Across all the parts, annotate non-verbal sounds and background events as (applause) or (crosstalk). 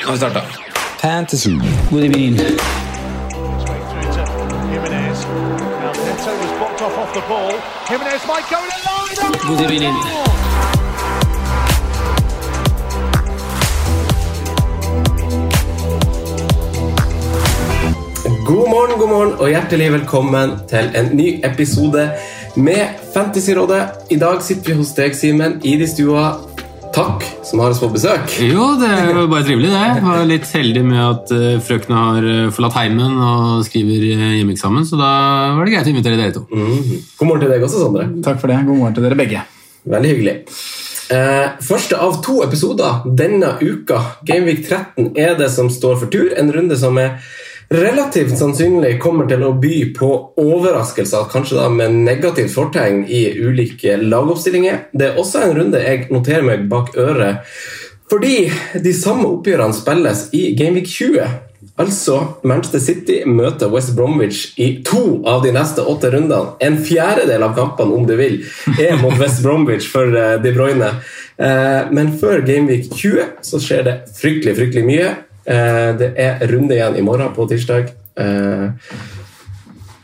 Nå har vi starta. Fantasy. God evening. God evening. God morgen, god morgen og hjertelig velkommen til en ny episode med Fantasyrådet. I dag sitter vi hos deg, Simen, i de stua. Takk som har oss på besøk. Jo, det er jo bare trivelig, det. Jeg var litt heldig med at uh, frøkene har eh, forlatt heimen og skriver uh, hjemmeeksamen, så da var det greit å invitere dere to. God morgen til deg også, Sondre. Takk for det. God morgen til dere begge. Veldig hyggelig. Eh, første av to episoder denne uka, Gameweek 13, er det som står for tur. En runde som er relativt sannsynlig kommer til å by på overraskelser, kanskje da med negativt fortegn i ulike lagoppstillinger. Det er også en runde jeg noterer meg bak øret, fordi de samme oppgjørene spilles i Gameweek 20. Altså, Manchester City møter West Bromwich i to av de neste åtte rundene. En fjerdedel av kampene, om du vil, er mot West Bromwich for eh, De Bruyne. Eh, Men før Gameweek 20 så skjer det fryktelig, fryktelig mye. Eh, Det er runde igjen i morgen på tirsdag. Eh,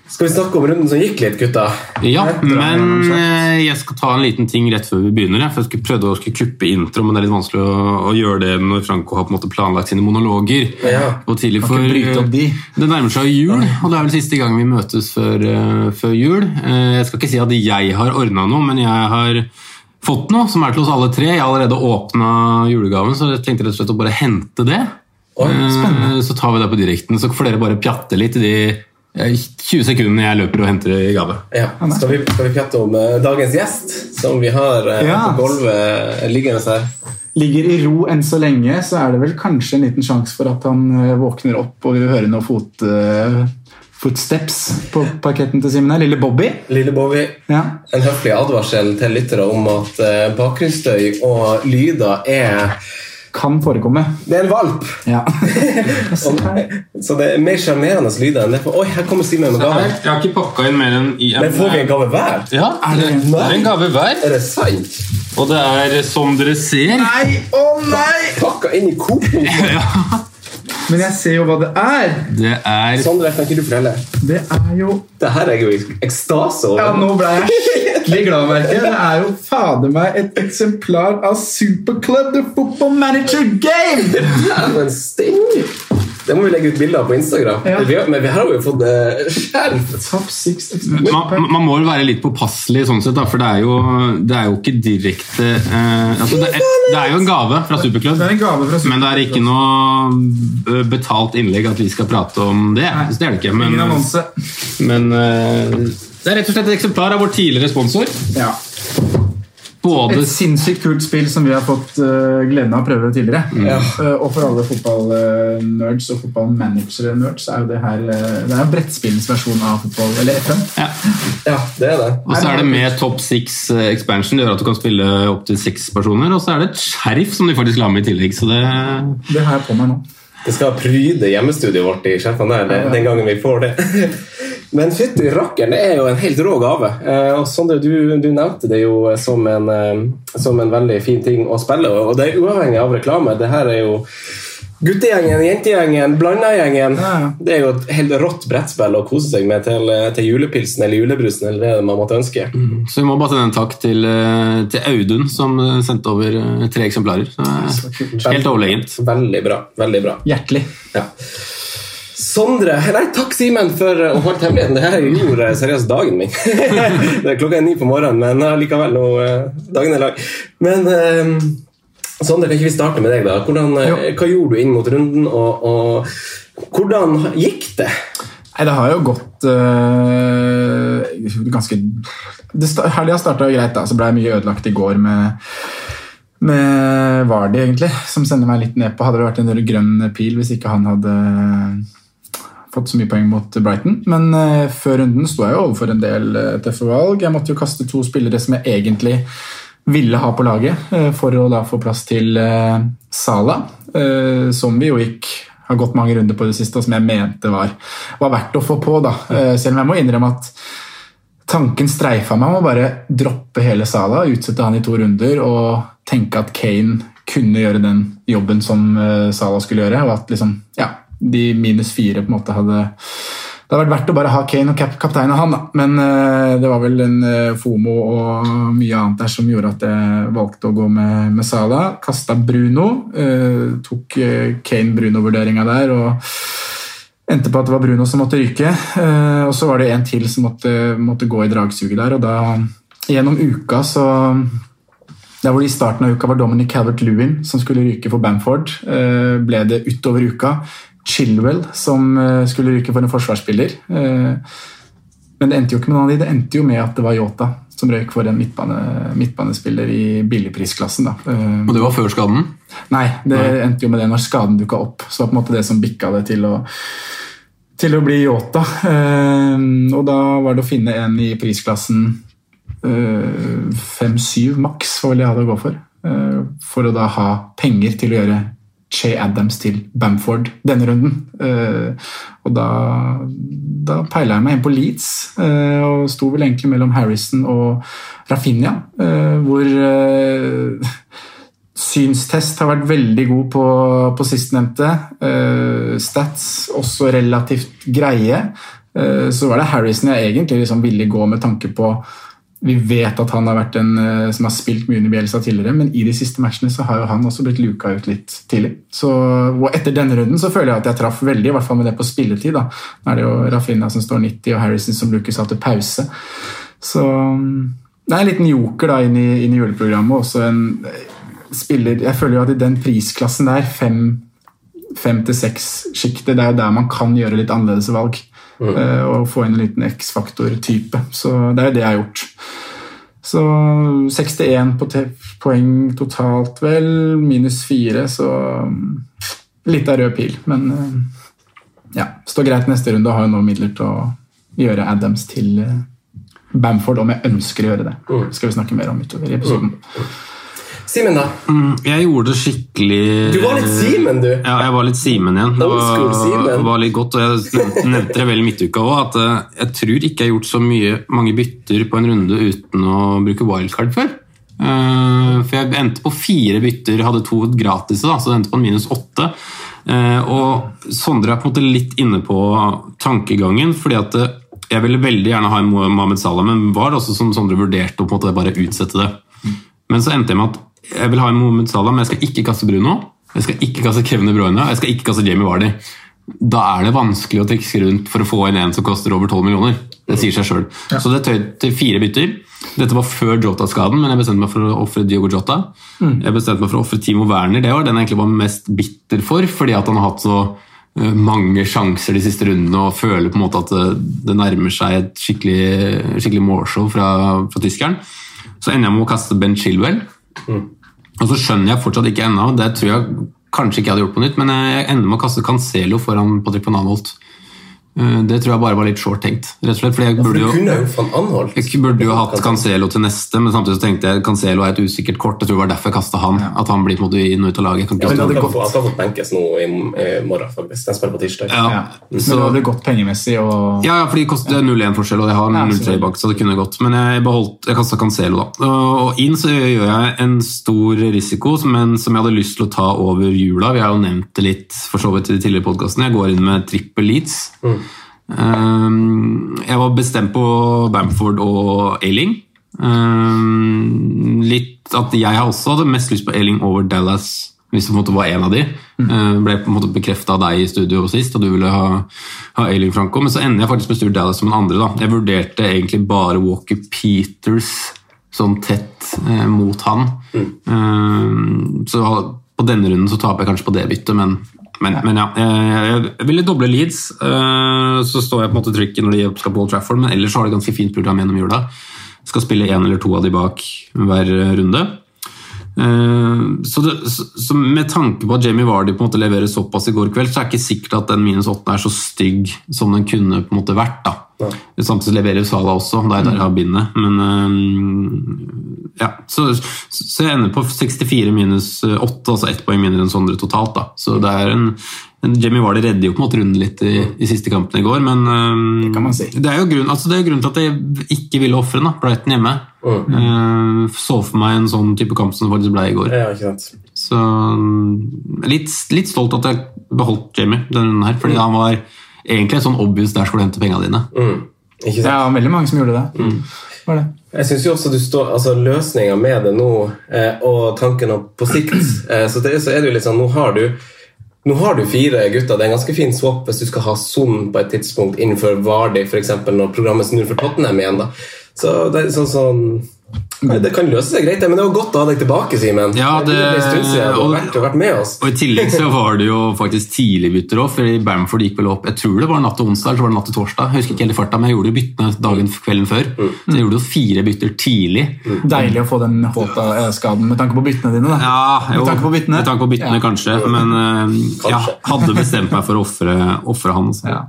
Skal vi snakke om runden som gikk litt, gutta? Ja, men eh, jeg skal ta en liten ting rett før vi begynner. For jeg prøvde å kuppe intro, men det er litt vanskelig å, å gjøre det når Franco har på en måte planlagt sine monologer. Ja. Og tidlig for de. Det nærmer seg jul, og det er vel siste gang vi møtes før, før jul. Eh, Jeg skal ikke si at jeg har ordna noe, men jeg har fått noe som er til oss alle tre. Jeg har allerede åpna julegaven, så jeg tenkte rett og slett å bare hente det. Oi, Eh, Så tar vi det på direkten, så får dere bare pjatte litt i de eh, 20 sekundene jeg løper og henter i gave. Ja. Skal, vi, skal vi pjatte om eh, dagens gjest, som vi har eh, Ja. på gulvet eh, liggende her? Ligger i ro enn så lenge, så er det vel kanskje en liten sjanse for at han eh, våkner opp og vil høre noen fot, eh, footsteps på parketten til Simen her. Lille Bobby. Lille Bobby, Ja. en høflig advarsel til lyttere om at eh, bakgrunnsstøy og lyder er Kan forekomme. Det er en valp! Ja. (laughs) Så det er mer sjarmerende lyder enn det. For, Oi, her kommer Simen med gave. Jeg har ikke pakka inn mer enn i en Men får vi en gave hver? Ja, det det er en gave hver. Er det sant? Og det er som dere ser Nei, å nei! Pakka inn i Coop! (laughs) Men jeg ser jo hva det er. Det er Sondre, kan ikke du fortelle? Det er jo Det her er jeg jo i ekstase over. Ja, nå ble jeg (laughs) skikkelig glad, merker jeg. Det er jo fader meg et eksemplar av Superclub The Football Manager Game! Dæven steike! Det må vi legge ut bilder av på Instagram. Ja. Vi har, men vi har jo fått uh, skjerf! Man, man må vel være litt påpasselig sånn sett, da, for det er jo, det er jo ikke direkte eh, altså det, er, det er jo en gave fra Superklubb, er men det er ikke noe eh, betalt innlegg at vi skal prate om det. Så det er det ikke. Men, Ingen men eh, det er rett og slett et eksemplar av vår tidligere sponsor. Ja. Både Et sinnssykt kult spill som vi har fått uh, gleden av å prøve tidligere. Ja. Uh, og for alle fotballnerds og fotballmanager-nerds er jo det her uh, Det er brettspillens versjon av fotball, eller FM. ja. Ja, det er det. Og så er det med top six expansion. Det gjør at du kan spille opptil seks personer. Og så er det et skjerf som de faktisk la med i tillegg. Så det Det har jeg på meg nå. Det skal pryde hjemmestudioet vårt i skjerfene der den gangen vi får det. Men fytti rakkeren, det er jo en helt rå gave. Eh, og Sondre, du, du nevnte det jo som en, eh, som en veldig fin ting å spille, og det er uavhengig av reklame. Det her er jo Guttegjengen, jentegjengen, blanda-gjengen. Ja. Det er jo et helt rått brettspill å kose seg med til, til julepilsen eller julebrusen eller det man måtte ønske. Så vi må bare sende en takk til, eh, til Audun, som eh, sendte over eh, tre eksemplarer. Så, eh, helt overlegent. Veldig bra. veldig bra. Hjertelig. Ja. Sondre Nei, takk, Simen, for å holde hemmeligheten. Det her gjorde seriøst dagen min. (laughs) det er klokka er ni på morgenen, men likevel, nå, eh, dagen er lang. Men eh, Sondre, kan ikke vi starte med deg, da? Hvordan, eh, hva gjorde du inn mot runden, og, og hvordan gikk det? Nei, det har jo gått øh, ganske det Helga starta greit, da, så ble jeg mye ødelagt i går med med Vardy, egentlig, som sender meg litt ned på. Hadde det vært en grønn pil hvis ikke han hadde fått så mye poeng mot Brighton. Men uh, før runden sto jeg jo overfor en del uh, tøffe valg. Jeg måtte jo kaste to spillere som jeg egentlig ville ha på laget, uh, for å da få plass til uh, Sala, som vi jo gikk har gått mange runder på det siste, og som jeg mente var, var verdt å få på. da. Selv om jeg må innrømme at tanken streifa meg om å bare droppe hele Sala, utsette han i to runder og tenke at Kane kunne gjøre den jobben som Sala skulle gjøre, og at liksom, ja, de minus fire på en måte hadde det hadde vært verdt å bare ha Kane og kap kapteinen han, da. men uh, det var vel en uh, FOMO og mye annet der som gjorde at jeg valgte å gå med, med Sala. Kasta Bruno, uh, tok Kane-Bruno-vurderinga der og endte på at det var Bruno som måtte ryke. Og så var det en til som måtte, måtte gå i dragsuget der, og da gjennom uka så der hvor det I starten av uka var Dominic Calvert-Lewin som skulle ryke for Bamford. ble det utover uka Chilwell som eh, skulle ryke for en forsvarsspiller. Eh, men det endte jo ikke med noen av de. Det endte jo med at det var Yota som røyk for en midtbane, midtbanespiller i billigprisklassen. Eh, Og det var før skaden? Nei, det endte jo med det når skaden dukka opp. Så det var på en måte det som bikka det til å, til å bli Yota. Og da var det å finne en i prisklassen eh, 5-7 maks, var vel det jeg hadde å gå for. For å da ha penger til å gjøre Che Adams til Bamford denne runden. Eh, og da, da peila jeg meg inn på Leeds, eh, og sto vel egentlig mellom Harrison og Rafinha, eh, hvor Synstest har vært veldig god på, på sistnevnte. Uh, stats også relativt greie. Uh, så var det Harrison jeg egentlig liksom ville gå med tanke på Vi vet at han har vært en eh, som har spilt mye under Bielsa tidligere, men i de siste matchene så har jo han også blitt luka ut litt tidlig. Så, og etter denne runden så føler jeg at jeg traff veldig, i hvert fall med det på spilletid. da. Nå er det jo Rafinha som står 90, og Harrison som Lucas av til pause. Så det er en liten joker da inn i, inn i juleprogrammet. Også en spiller Jeg føler jo at i den prisklassen der, fem, fem til seks-sjiktet, det er jo der man kan gjøre litt annerledes valg. Eh, Og få inn en liten X-faktor-type. Så det er jo det jeg har gjort. Så 61 på poeng totalt, vel. Minus 4, så mm, Litt av rød pil, men eh, ja. Står greit neste runde og har jo nå midler til å gjøre Adams til eh, Bamford, om jeg ønsker å gjøre det. Mm. skal vi snakke mer om utover i episoden. Simen, da? Mm, Jeg gjorde det skikkelig Du var litt Simen, du. Ja, jeg var litt Simen igjen. Det var, Simen. var litt godt, og jeg nevnte- nevnte det vel i midtuka òg, at eh, jeg tror ikke jeg har gjort så mye, mange bytter på en runde uten å bruke wildcard før. Uh, For jeg endte på fire bytter, hadde to gratis, da, så det endte på en minus åtte. Uh, Og Sondre er på en måte litt inne på tankegangen, fordi at jeg ville veldig gjerne ha en Mohammed Salah, men var det også som Sondre vurderte å på en måte bare utsette det. Men så endte jeg med at jeg vil ha en Mohammed Salah, men jeg skal ikke kaste Bruno. Jeg skal ikke kaste Kevin De Bruyne, jeg skal ikke kaste Jamie Vardy. Da er det vanskelig å trikse rundt for å få inn en som koster over 12 millioner. Det sier seg sjøl. Så det tøyde til fire bytter. Dette var før Jota-skaden, men jeg bestemte meg for å ofre Diogo Jota. Jeg bestemte meg for å ofre Timo Werner. Det var den jeg egentlig var mest bitter for, fordi at han har hatt så eh, mange sjanser de siste rundene og føler på en måte at det, det nærmer seg et skikkelig, skikkelig målshow fra, fra tyskeren. Så ender jeg med å kaste Ben Chilwell. Og så skjønner jeg fortsatt ikke ennå, det tror jeg kanskje ikke jeg hadde gjort på nytt, men jeg ender med å kaste Cancelo foran Patrick van Anholt. Eh, Det tror jeg bare var litt short tenkt, rett og slett. Fordi jeg burde du jo... jo. Jeg burde jo hatt Cancelo til neste, men samtidig så tenkte jeg Cancelo er et usikkert kort. Jeg tror det var derfor jeg kasta han. At han blir på en måte inn og ut av laget. Jeg kan Ja, men hadde få, han skal fått benkes nå i, i morgen, faktisk. Den spiller på tirsdag. Ja, Ja. Men så- det hadde gått pengemessig og Ja, ja, for det koster 0-1-forskjell, og jeg har 0-3 bak, så det kunne gått. Men jeg beholdt, jeg kasta Cancelo, da. Og inn så gjør jeg en stor risiko, men som jeg hadde lyst til å ta over jula. Vi har jo nevnt det litt for så vidt i de tidligere podkastene. Jeg går inn med trippel Leeds. Um, jeg var bestemt på Bamford og Ailing. Um, litt at jeg også hadde mest lyst på Ailing over Dallas hvis det på en måte var en av de. Eh, ble på en måte bekrefta av deg i studio sist, og du ville ha, ha Ailing Franco. Men så ender jeg faktisk med Stuart Dallas som den andre. da. Jeg vurderte egentlig bare Walker Peters sånn tett eh, mot han. Eh, så på denne runden så taper jeg kanskje på det byttet, men, men, men ja. Jeg, jeg ville doble Leeds. Eh, så står jeg på en måte trykket når de skal på Old Trafford, men ellers har de ganske fint program gjennom jula. Skal spille én eller to av de bak hver runde. Eh, Så, det, så med tanke på at Jamie Vardy på en måte leverer såpass i går kveld, så er det ikke sikkert at den minus åtte er så stygg som den kunne på en måte vært. da. Samtidig leverer Sala også, det er der jeg har bindet. Men eh, ja, så, så jeg ender på 64 minus 8, altså ett poeng mindre enn Sondre totalt. da. Så det er en, en Jimmy Vardy redder jo på en måte runden litt i, i siste kampen i går, men um, Det kan man si. det er jo grunn, altså det er grunnen til at jeg ikke ville ofre Brighton hjemme. Eh, så for meg en sånn type kamp som det faktisk ble i går. Ja, ikke sant. Så mm, litt, litt stolt at jeg beholdt Jamie denne runden her, fordi han var egentlig en sånn obvious der skulle du hente pengene dine. Ikke sant? Ja, veldig mange som gjorde det. Var det. Jeg synes jo også du står, altså Løsninga med det nå, eh, og tanken om på sikt eh, så, det, så er det jo litt sånn Nå har du nå har du fire gutter. Det er en ganske fin swap hvis du skal ha Son på et tidspunkt innenfor Vardi, f.eks. når programmet snur for Tottenham igjen. da. Så det er sånn sånn Det kan løse seg greit, men det var godt å ha deg tilbake, Simen. Ja, det- det og- vært, vært med oss. Og I tillegg så var det jo faktisk tidligbytter òg, fordi Bamford gikk vel opp Jeg tror det var natt til onsdag eller så var det natt til torsdag. Jeg husker ikke helt i farta, men jeg gjorde jo byttene dagen kvelden før. Så jeg gjorde jo fire bytter tidlig. Deilig å få den Håta-skaden med tanke på byttene dine. da. Ja, jo, Med tanke på byttene? Tanke på byttene, Ja. kanskje. Men uh, jeg hadde bestemt meg for å ofre han. altså. Ja.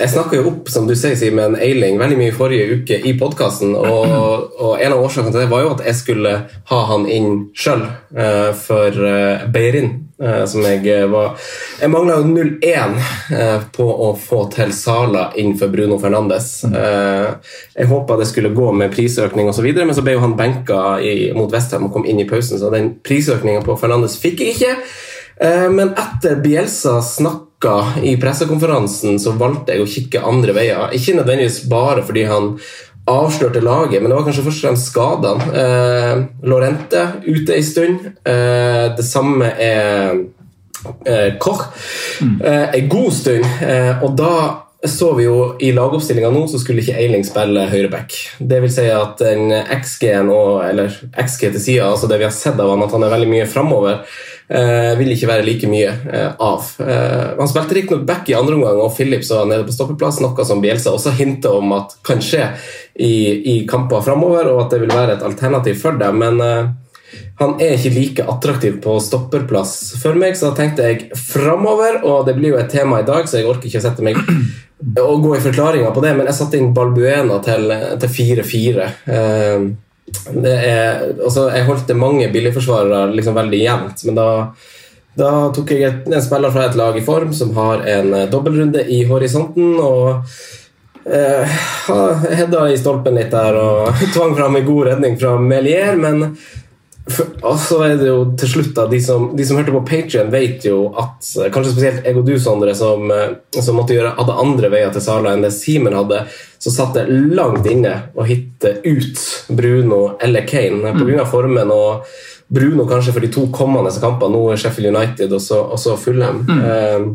Jeg snakka jo opp som du sier, Simen, Eiling veldig mye i forrige uke i podkasten. Og, og en av årsakene til det var jo at jeg skulle ha han inn sjøl uh, for uh, Beirin. eh, som jeg eh, var Jeg mangla jo 0-1 eh, på å få til Sala inn for Bruno Fernandes. Eh, jeg håpa det skulle gå med prisøkning osv., men så ble jo han benka i, mot Westham og kom inn i pausen, så den prisøkninga på Fernandes fikk jeg ikke. Eh, Men etter Bielsa snakka i pressekonferansen, så valgte jeg å kikke andre veier. Ikke nødvendigvis bare fordi han avslørte laget, men det var kanskje først og fremst skadene. Eh, Lorente ute en stund. Eh, det samme er eh, Koch. Eh, en god stund. Eh, og da så vi jo i lagoppstillinga nå, så skulle ikke Eiling spille høyreback. Det vil si at den XG-en Eller XG til sida, altså det vi har sett av han, at han er veldig mye framover, eh, vil ikke være like mye eh, av. Eh, han spilte riktignok back i andre omgang, og Phillips var nede på stoppeplass, noe som Bielsa også hintet om at kan skje i, i kamper framover, og at det vil være et alternativ for dem. Men eh, han er ikke like attraktiv på stopperplass for meg, så da tenkte jeg framover. Og det blir jo et tema i dag, så jeg orker ikke å sette meg og gå i forklaringa på det, men jeg satte inn Balbuena til 4-4. Er, altså, jeg holdt det mange billigforsvarere liksom veldig jevnt, men da da tok jeg et, en spiller fra et lag i form som har en eh, dobbeltrunde i horisonten. og eh, Hedda i stolpen litt der og (laughs) tvang fram en god redning fra Melier, men for, og så er det jo til slutt da, de som, de som hørte på Patrion, vet jo at eh, kanskje spesielt jeg og du, Sondre, som, eh, som måtte gjøre, hadde andre veier til Sala enn det Simen hadde, så satt det langt inne å hitte ut Bruno eller Kane pga. formen. og Bruno kanskje for de to kommende kampene, nå er Sheffield United og så, og så Fulham. Eh,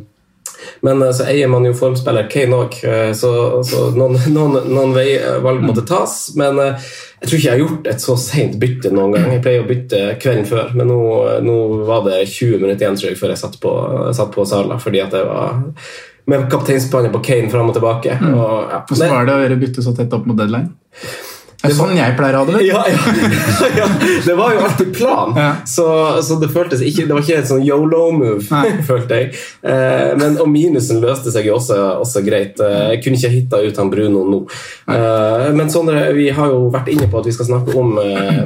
men så eier man jo formspiller Kane òg, så, så noen, (laughs) noen, noen veivalg måtte tas. Men eh, jeg tror ikke jeg har gjort et så seint bytte noen gang. Jeg pleier å bytte kvelden før, men nå, nå var det 20 minutter igjen tror jeg, før jeg satt på, satt på Sala, fordi at jeg var med kapteinspannet på Kane fram og tilbake. Og, ja. Hvordan var det å gjøre bytte så tett opp mot deadline? Det er sånn jeg pleier å ha det. Ja, ja, (laughs) ja, det var jo alltid plan, Ja. så, så det føltes ikke Det var ikke et sånn yolo-move, (laughs) følte jeg. Eh, men, og minusen løste seg jo også, også greit. Eh, jeg kunne ikke hitta ut han Bruno nå. Eh, men Sondre, vi har jo vært inne på at vi skal snakke om eh,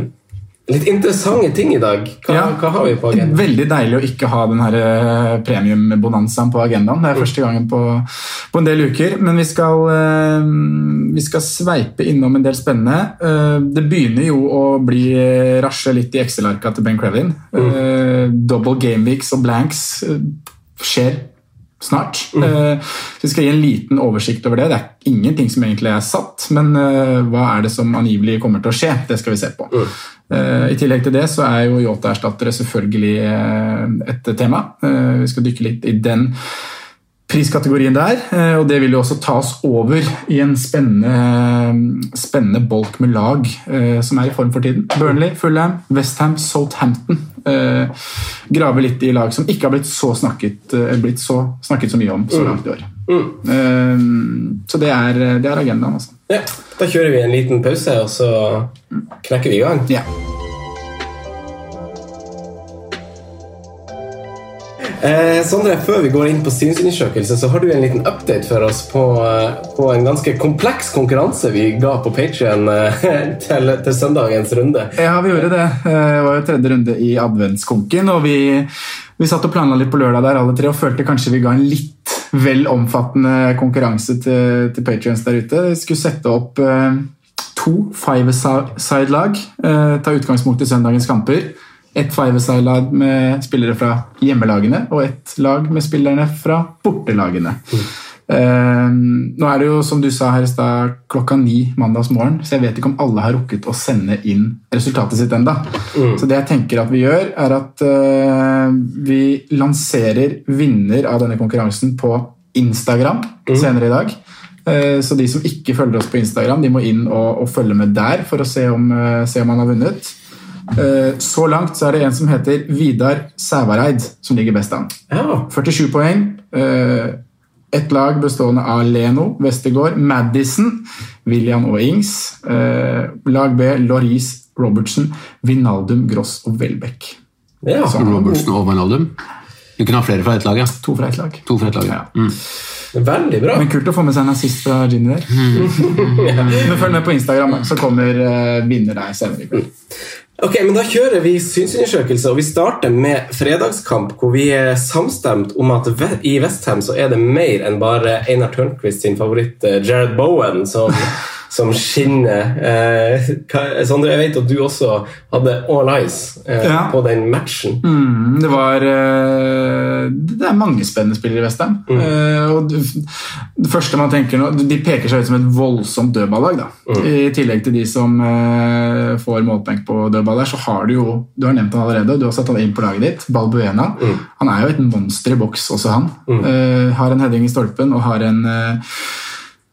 litt interessante ting i dag. Hva, Ja. hva har vi på agendaen? Veldig deilig å ikke ha den eh, premiumbonanzaen på agendaen. Det er første gangen på, på en del uker. Men vi skal, eh, vi skal sveipe innom en del spennende. Eh, Det begynner jo å bli rasje litt i Excel-arka til Ben Crevin. Mm. Double gameweeks og blanks skjer snart. Eh, så Vi skal gi en liten oversikt over det. Det er ingenting som egentlig er satt, men eh, hva er det som angivelig kommer til å skje? Det skal vi se på. Eh, I tillegg til det så er jo Yota-erstattere selvfølgelig et tema. Eh, Vi skal dykke litt i den priskategorien der, og det vil jo også ta oss over i en spennende, spennende bolk med lag som er i form for tiden. Burnley, Fulham, Westham, Southampton. Eh, Grave litt i lag som ikke har blitt så snakket, eh, blitt så, snakket så mye om så langt i år. Eh, Så det er, det er agendaen, altså. Ja, da kjører vi en liten pause, og så knekker vi i gang. Ja. Eh, Sondre, før vi går inn på synsundersøkelse, så har du en liten update for oss på, eh, på en ganske kompleks konkurranse vi ga på Patrion eh, (laughs) til, til søndagens runde. Ja, vi gjorde det. Eh, Det var jo tredje runde i adventskonken, og vi, vi satt og planla litt på lørdag der alle tre og følte kanskje vi ga en litt vel omfattende konkurranse til, til Patrions der ute. Vi skulle sette opp eh, to five-side-lag, eh, ta utgangspunkt i søndagens kamper. Et five-side-lag med spillere fra hjemmelagene og et lag med spillerne fra bortelagene. Eh, nå er det jo, som du sa her i stad, klokka ni mandagsmorgen, så jeg vet ikke om alle har rukket å sende inn resultatet sitt enda. Så det jeg tenker at vi gjør, er at uh, vi lanserer vinner av denne konkurransen på Instagram senere i dag. Eh, Så de som ikke følger oss på Instagram, de må inn og, og følge med der for å se om, se om han har vunnet. Eh, Så langt så er det en som heter Vidar Sævareid som ligger best an. Ja, 47 poeng. Eh, Et lag bestående av Leno, Westergård, Madison, William og Ings. Eh, Lag B, Loris, Robertsen, Vinaldum, Gross og Welbeck. ja. Robertsen og Vinaldum? Du kunne ha flere fra ett lag, ja. To fra ett lag. To fra ett lag, ja. Mm. Veldig bra. Men kult å få med seg en assist fra Ginny der. (laughs) Men følg med på Instagram, så kommer vinner deg senere. i kveld. Ok, men Da kjører vi synsundersøkelse, og vi starter med fredagskamp, hvor vi er samstemt om at i Westham så er det mer enn bare Einar Tørnquist sin favoritt eh, Jared Bowen som, (laughs) som skinner. Eh, Sondre, jeg vet at du også hadde all eyes eh, Ja. på den matchen. Mm, det var eh, Det er mange spennende spillere i Vestheim. Eh, og det, første man tenker nå De peker seg ut som et voldsomt dødballag. da. I tillegg til de som eh, får målpoeng på dødball der, så har du jo Du har nevnt han allerede, du har satt han inn på laget ditt. Balbuena. Han er jo et monster i boks, også han. Eh, har en heading i stolpen og har en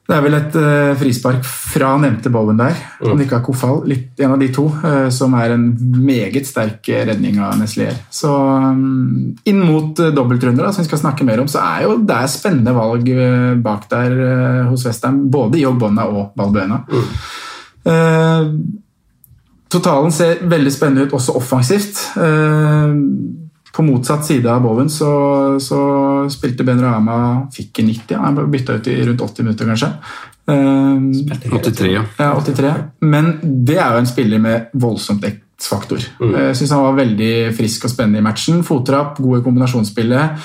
det er vel et uh, frispark fra nevnte Bowen der, om Nika Kofal, litt, en av de to, uh, som er en meget sterk eh, redning av Neslier. Så um, inn mot uh, dobbeltrunder, da, som vi skal snakke mer om, så er jo det er spennende valg uh, bak der eh, hos Westham, både i Ogbonna og Balbuena. Eh, totalen ser veldig spennende ut, også offensivt. Eh, på motsatt side av Bowen så, så spilte Ben Rahama Fikk en 90, han ble bytta ut i rundt 80 minutter, kanskje. Eh, 83, ja. ja, 83. Men det er jo en spiller med voldsomt X-faktor. Jeg syns han var veldig frisk og spennende i matchen. Fottrapp, gode kombinasjonsspillet.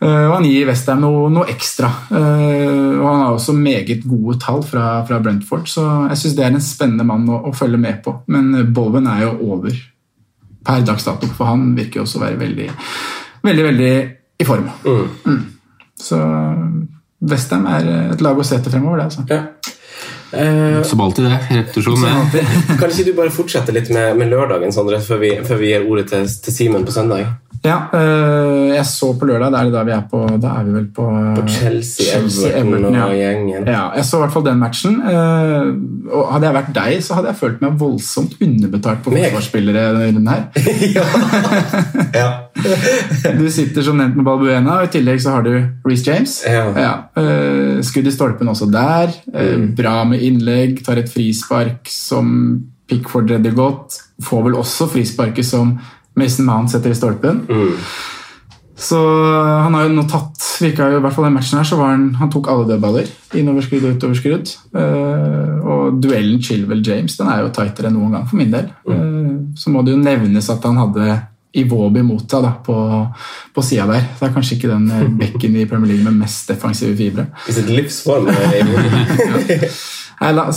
Eh, Og han gir Westham noe, noe ekstra. Eh, Og han har også meget gode tall fra, fra Brentford, så jeg syns det er en spennende mann å, å følge med på. Men Boven er jo over per dags dato, for han virker jo også å være veldig, veldig, veldig i form. Mm. Så Westham er et lag å se til fremover, det. altså. Ja. Eh, Som alltid, det. Repetisjon. det. kan ikke du bare fortsette litt med, med lørdagen, Sondre, før vi, før vi gir ordet til, til Simen på søndag? Ja, øh, jeg så på lørdag, da er det da vi er på Da er vi vel på, På Chelsea, Everton og gjengen. Ja, jeg så i hvert fall den matchen. øh, og Hadde jeg vært deg, så hadde jeg følt meg voldsomt underbetalt på forsvarsspillere denne runden her. (laughs) Ja. (laughs) Du sitter som nevnt med Balbuena, og i tillegg så har du Reece James. Ja. skudd i stolpen også der. Mm. Bra med innlegg, tar et frispark som Pickford redder godt. Får vel også frisparket som Mason Mount setter i stolpen. Mm. Så han har jo nå tatt virka jo i hvert fall den matchen her, så var han, han tok alle dødballer. Innoverskrudd og utoverskrudd. Uh, og duellen Chilwell-James den er jo tightere enn noen gang for min del. Uh, så må det jo nevnes at han hadde Iwobi mot seg da, på, på sida der. Det er kanskje ikke den eh, (laughs) bekken i Premier League med mest defensive fibre. I sitt eh, (laughs)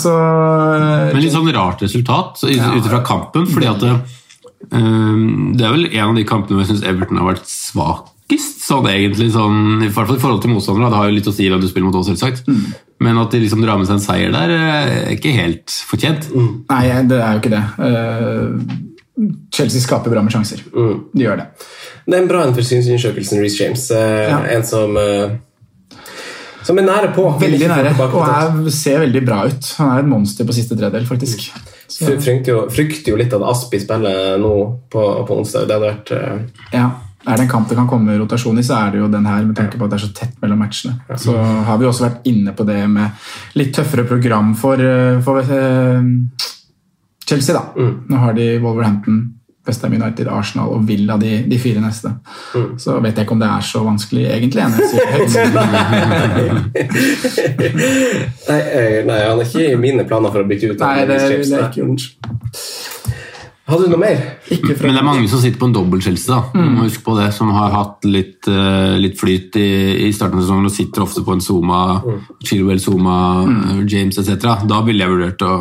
så Men litt sånn rart resultat ut ifra kampen, fordi at det, ehm, er vel en av de kampene hvor jeg syns Everton har vært svakest. Sånn egentlig, sånn, I hvert fall i forhold til motstandere. Det har jo litt å si hvem du spiller mot, òg, selvsagt. Men at de liksom drar med seg en seier der, eh, er ikke helt fortjent. Nei, det er jo ikke det. Eh, Chelsea skaper bra med sjanser. De gjør det. Det er en bra en Reece James. Eh, Ja. En som Som er nære på. Veldig nære, og er, ser veldig bra ut. Han er et monster på siste tredel, faktisk. Fry- Frykter jo, frykter jo litt at Aspi spiller nå på, på onsdag. Det hadde vært uh... ja. Er det en kamp det kan komme rotasjon i, så er det jo den her, med tanke på at det er så tett mellom matchene. Så har vi også vært inne på det med litt tøffere program for, eh, for eh, Chelsea, da. Nå har de Wolverhampton, Westham United, Arsenal og Villa de, de fire neste. Så vet jeg ikke om det er så vanskelig egentlig. (laughs) nei, eh, nei, han er ikke i mine planer for å bytte ut. Nei, det ville jeg ikke gjort. Hadde du noe mer? Ikke fra Men det er mange som sitter på en dobbeltskjelse, da. Mm. må huske på det, som har hatt litt, uh, litt flyt i, i starten av sesongen og sitter ofte på en Zuma, Chilwell, Zuma, mm. James etc. Da ville jeg vurdert å,